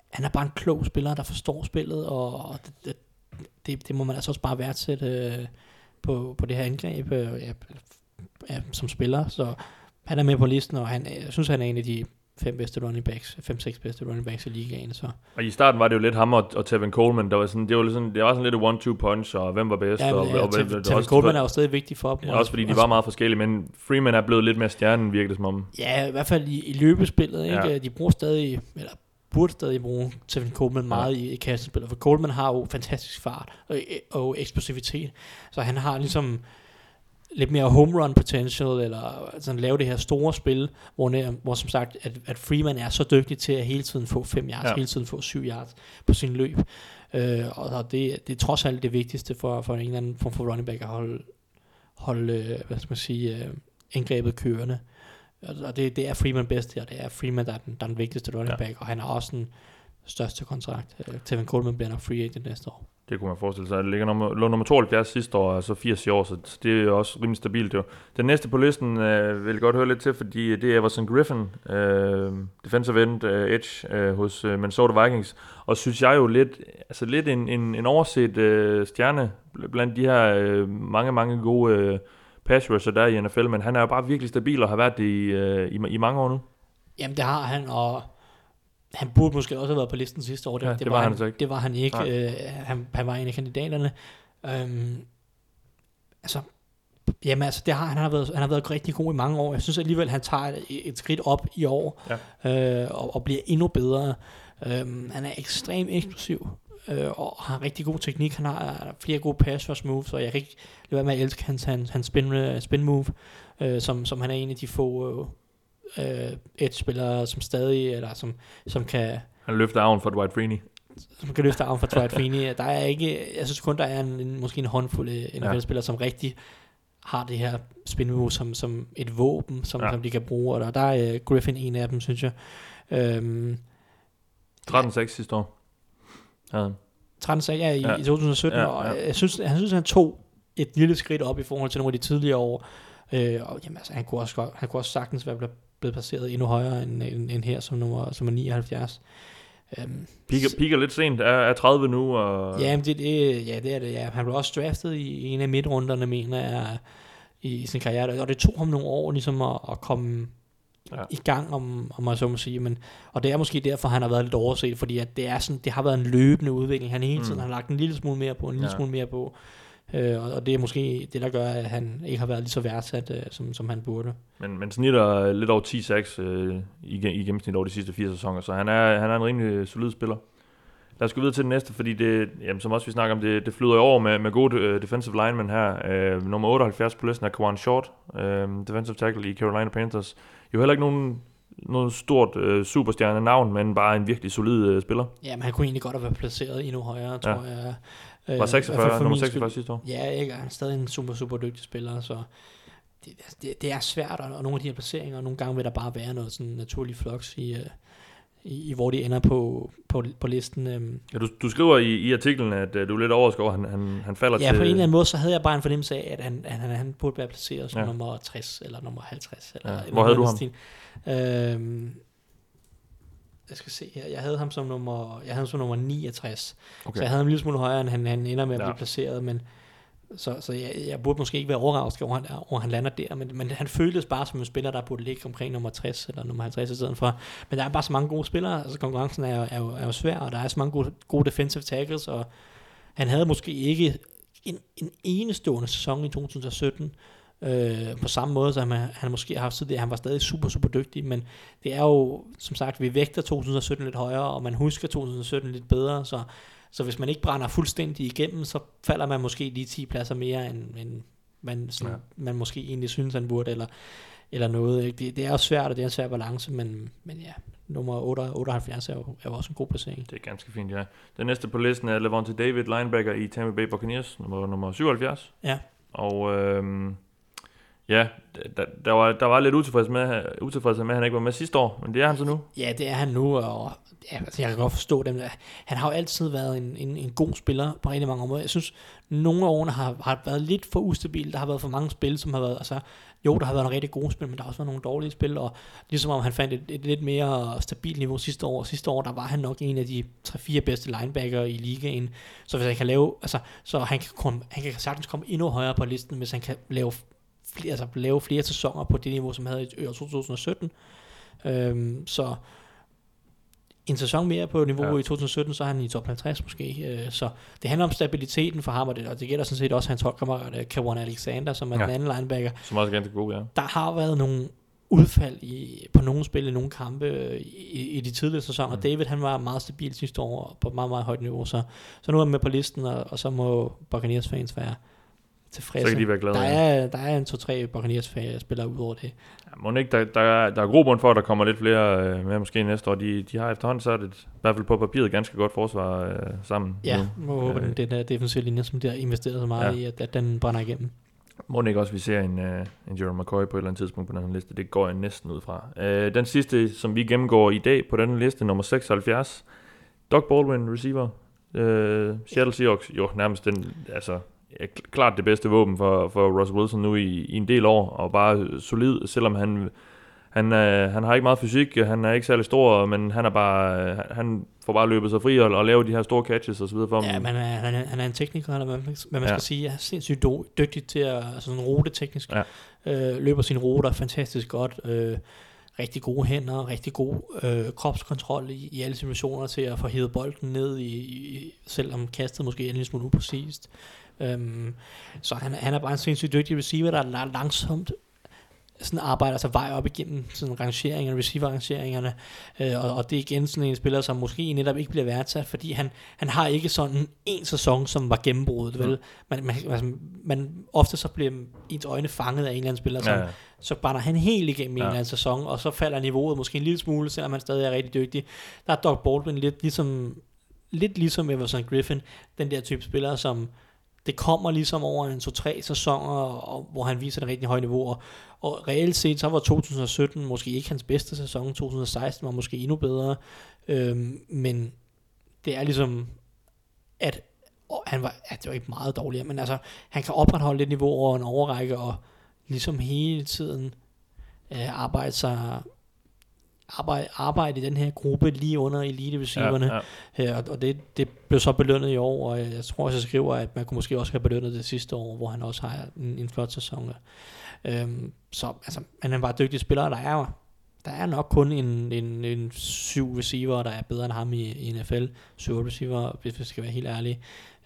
han er bare en klog spiller, der forstår spillet, og, og det, det, det må man altså også bare værdsætte øh, på, på det her angreb øh, ja, ja, som spiller. Så han er med på listen, og han, jeg synes, han er en af de fem bedste running backs, fem-seks bedste running backs i ligaen. Så. Og i starten var det jo lidt ham og, og Tevin Coleman, der var sådan, det var sådan, det var sådan lidt et one-two punch, og hvem var bedst. Ja, og, ja, og, Tevin, Tevin Coleman er jo stadig vigtig for dem. Ja, også fordi de var meget forskellige, men Freeman er blevet lidt mere stjernen, virkede det som om. Ja, i hvert fald i, i løbespillet, ikke? Ja. De bruger stadig, eller burde stadig bruge Tevin Coleman meget ja. i, i kastespillet, for Coleman har jo fantastisk fart og, og eksplosivitet, så han har ligesom lidt mere home run potential, eller sådan lave det her store spil, hvor, hvor som sagt, at, at Freeman er så dygtig til at hele tiden få 5 yards, ja. hele tiden få 7 yards på sin løb. Øh, og, det, det er trods alt det vigtigste for, for en eller anden form for running back at holde, holde øh, hvad skal man sige, øh, angrebet kørende. Og det, det er Freeman bedst, og det er Freeman, der er den, der er den vigtigste running back, og han har også den største kontrakt. Øh, Tevin Coleman bliver nok free agent næste år. Det kunne man forestille sig. Det ligger nummer, lå nummer 72 sidste år, altså 80 år, så det er også rimelig stabilt. Jo. Den næste på listen øh, vil jeg godt høre lidt til, fordi det er Everson Griffin, øh, defensive end øh, edge øh, hos øh, Minnesota Vikings, og synes jeg jo lidt, altså lidt en, en, en overset øh, stjerne blandt de her øh, mange, mange gode øh, pass rusher der i NFL, men han er jo bare virkelig stabil og har været det i, øh, i, i mange år nu. Jamen det har han, og han burde måske også have været på listen sidste år. Det, ja, det, det var, var han, han ikke. Det var han ikke. Øh, han, han var en af kandidaterne. Øhm, altså, jamen altså, det har, han, har været, han har været rigtig god i mange år. Jeg synes alligevel, han tager et, et skridt op i år, ja. øh, og, og bliver endnu bedre. Øhm, han er ekstremt eksplosiv, øh, og har rigtig god teknik. Han har flere gode pass rush moves, og jeg kan ikke lade være med at elske hans, hans, hans spin, spin move, øh, som, som han er en af de få... Øh, øh, edge-spillere, som stadig, eller som, som kan... Han løfter arven for Dwight Freeney. Som kan løfte arven for Dwight Freeney. Der er ikke, jeg synes kun, der er en, en, måske en håndfuld NFL-spillere, ja. som rigtig har det her spin som, som et våben, som, ja. som de kan bruge, og der, der er Griffin en af dem, synes jeg. Øhm, 13-6 sidste år. Ja. 13-6, ja, i, ja. i 2017, ja, ja. og jeg synes, han synes, han tog et lille skridt op i forhold til nogle af de tidligere år. Øh, og jamen, altså, han, kunne også, han kunne også sagtens være blevet placeret endnu højere end, end, end her, som, nummer, som er 79. Um, piker, piker lidt sent, er, er 30 nu. Og... Ja, det, det, ja, det er det. Ja. Han blev også draftet i, i en af midtrunderne, mener jeg, i sin karriere. Og det tog ham nogle år ligesom at, at komme ja. i gang, om, om man så må sige. Men, og det er måske derfor, han har været lidt overset, fordi at det, er sådan, det har været en løbende udvikling. Han hele tiden mm. har lagt en lille smule mere på, en lille ja. smule mere på. Øh, og, og det er måske det, der gør, at han ikke har været lige så værdsat, øh, som, som han burde. Men, men snitter lidt over 10-6 øh, i, i gennemsnit over de sidste fire sæsoner, så han er, han er en rimelig solid spiller. Lad os gå videre til det næste, fordi det, jamen, som også vi snakker om, det, det flyder over med, med gode uh, defensive linemen her. Uh, nummer 78 på listen er Kawan Short, uh, defensive tackle i Carolina Panthers. Jo heller ikke nogen, nogen stort uh, superstjerne navn, men bare en virkelig solid uh, spiller. Ja, men han kunne egentlig godt have været placeret endnu højere, tror Ja. jeg. Var Øh, 46, i hvert fald for nummer min 46 skyld. sidste år. Ja, ikke? Han er stadig en super, super dygtig spiller, så det, altså, det, det er svært, og, og nogle af de her placeringer, og nogle gange vil der bare være noget sådan naturlig flux i, øh, i, i hvor de ender på, på, på listen. øhm. Ja, du, du skriver i, i artiklen, at uh, du er lidt overrasket over, at han, han, han falder Ja, til... på en eller anden måde, så havde jeg bare en fornemmelse af, at han, han, han, han burde være placeret som Ja. ja. nummer 60, eller nummer 50. Eller Ja. Hvor havde du den stil. Øhm, jeg skal se her. Jeg havde ham som nummer, jeg havde ham som nummer 69. Okay. Så jeg havde ham en lille smule højere, end han, han ender med at Ja. blive placeret, men så, så jeg, jeg burde måske ikke være overrasket over, han, over, han lander der, men, men han føltes bare som en spiller, der burde ligge omkring nummer 60 eller nummer 50 i stedet for. Men der er bare så mange gode spillere, altså konkurrencen er, jo- er, jo, er jo svær, og der er så mange gode, gode defensive tackles, og han havde måske ikke en, en enestående sæson i 2017, øh, på samme måde, som han, han måske har haft tidligere. Han var stadig super, super dygtig, men det er jo, som sagt, vi vægter 2017 lidt højere, og man husker 2017 lidt bedre, så, så hvis man ikke brænder fuldstændig igennem, så falder man måske lige 10 pladser mere, end, end man, sådan, Ja. man måske egentlig synes, han burde, eller, eller noget. Ikke? Det, det er jo svært, og det er en svær balance, men, men ja, nummer 8, 78 er jo, er jo også en god placering. Det er ganske fint, ja. Den næste på listen er Levante David, linebacker i Tampa Bay Buccaneers, nummer, nummer 77. Ja. Og øhm, ja, der, der, var, der var lidt utilfreds med, utilfreds med, at han ikke var med sidste år, men det er han så nu. Ja, det er han nu, og ja, altså, jeg kan godt forstå dem. Han har jo altid været en, en, en god spiller på rigtig mange områder. Jeg synes, nogle af årene har, har været lidt for ustabil. Der har været for mange spil, som har været, altså, jo, der har været nogle rigtig gode spil, men der har også været nogle dårlige spil, og ligesom om han fandt et, et lidt mere stabilt niveau sidste år. Sidste år, der var han nok en af de 3-4 bedste linebacker i ligaen. Så hvis han kan lave, altså, så han kan, komme, han kan sagtens komme endnu højere på listen, hvis han kan lave flere, altså, lave flere sæsoner på det niveau, som han havde i år 2017. Øhm, så en sæson mere på niveau Ja. i 2017, så er han i top 50 måske. Øh, så det handler om stabiliteten for ham, og det, og det gælder sådan set også hans holdkammerat øh, Kawan Alexander, som er Ja. den anden linebacker. Som også er ganske god, ja. Der har været nogle udfald i, på nogle spil i nogle kampe øh, i, i de tidligere sæsoner. Mm. David han var meget stabil sidste år på et meget, meget højt niveau, så, så nu er han med på listen, og, og så må Buccaneers fans være tilfredse. Så kan de være glade. der, er, der er en to-tre Buccaneers spillere ud over det. Ja, må ikke, der, der, er, der er grobund for, at der kommer lidt flere øh, med måske næste år. De, de har efterhånden så er det et, i hvert fald på papiret ganske godt forsvar øh, sammen. Ja, nu. må håbe, Øh. den, der defensive linje, som de har investeret så meget Ja. i, at, at den brænder igennem. Må ikke også, vi ser en, uh, en Jerome McCoy på et eller andet tidspunkt på den her liste. Det går jeg næsten ud fra. Uh, den sidste, som vi gennemgår i dag på den liste, nummer 76. Doug Baldwin, receiver. Uh, Seattle Seahawks, jo nærmest den, altså, kl- klart det bedste våben for, for Russell Wilson nu i, i en del år, og bare solid, selvom han, han, uh, han har ikke meget fysik, han er ikke særlig stor, men han er bare, uh, han får bare løbet sig fri og, og lave de her store catches og så videre for Ja, ham. men han er, han er, han er en tekniker, eller hvad man, hvad man Ja. ja. skal sige. Han er sindssygt dygtig til at, altså sådan rute teknisk. Ja. Øh, løber sine ruter fantastisk godt. Øh, rigtig gode hænder, rigtig god øh, kropskontrol i, i alle situationer til at få hævet bolden ned, i, i, selvom kastet måske er en lille smule upræcist. Øhm, så han, han er bare en sindssygt dygtig receiver, der er langsomt sådan arbejder sig vej op igennem sådan rangeringerne, receiver-rangeringerne, øh, og, og det er igen sådan en spiller, som måske netop ikke bliver værdsat, fordi han, han har ikke sådan en sæson, som var gennembruddet, vel? Man, man, altså, man, ofte så bliver ens øjne fanget af en eller anden spiller, som, Ja, ja. så brænder han helt igennem ja. en eller anden sæson, og så falder niveauet måske en lille smule, selvom han stadig er rigtig dygtig. Der er Doug Baldwin lidt ligesom, lidt ligesom Everson Griffin, den der type spiller, som det kommer ligesom over en 2-3 sæsoner, og, hvor han viser det rigtig høje niveau, og, og reelt set, så var 2017 måske ikke hans bedste sæson, 2016 var måske endnu bedre, øhm, men det er ligesom, at og han var, ja, det var ikke meget dårligere, men altså, han kan opretholde et niveau over en overrække, og ligesom hele tiden øh, arbejde sig arbejde, arbejde i den her gruppe lige under elite receiverne. Ja, ja. Ja, og, og det, det blev så belønnet i år, og jeg tror også, jeg skriver, at man kunne måske også have belønnet det sidste år, hvor han også har en, en flot sæson. Øhm, så altså, han er bare dygtig spiller, der er jo der er nok kun en, en, en syv receiver, der er bedre end ham i, i NFL. Syv receiver, hvis vi skal være helt ærlige.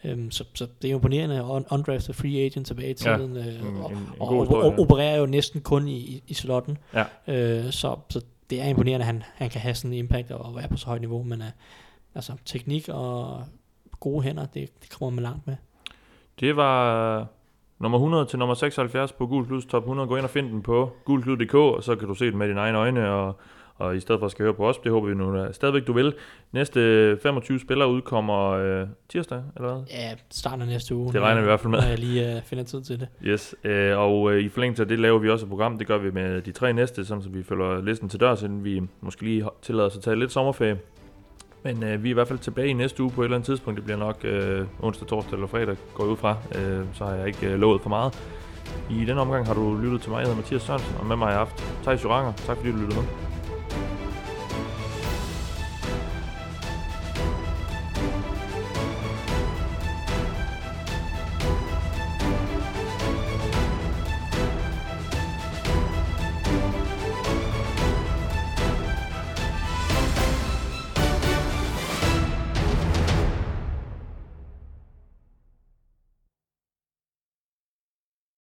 Øhm, så, så det er imponerende. On, undrafted free agent tilbage i Ja, tiden. øh, en- og, en- en og, og, ja. opererer jo næsten kun i, i, i slotten. Ja. Øh, så, så det er imponerende, at han, han kan have sådan en impact og være på så højt niveau, men, uh, altså teknik og gode hænder, det, det kommer man langt med. Det var øh, nummer 100 til nummer 76 på Gul Plus Top 100. Gå ind og find den på gulklud.dk, og så kan du se den med dine egne øjne, og, og i stedet for at skal høre på os, det håber vi nu stadigvæk du vil. Næste 25 spillere udkommer øh, tirsdag, eller hvad? Ja, starten af næste uge. Det regner vi i hvert fald med. Når jeg lige øh, finder tid til det. Yes, øh, og øh, i forlængelse af det laver vi også et program. Det gør vi med de tre næste, sådan så vi følger listen til dørs, inden vi måske lige tillader os at tage lidt sommerferie. Men øh, vi er i hvert fald tilbage i næste uge på et eller andet tidspunkt. Det bliver nok øh, onsdag, torsdag eller fredag, går jeg ud fra. Øh, så har jeg ikke øh, lovet for meget. I den omgang har du lyttet til mig. Jeg hedder Mathias Sørensen, og med mig i aften, Thijs Joranger. Tak fordi du lyttede med.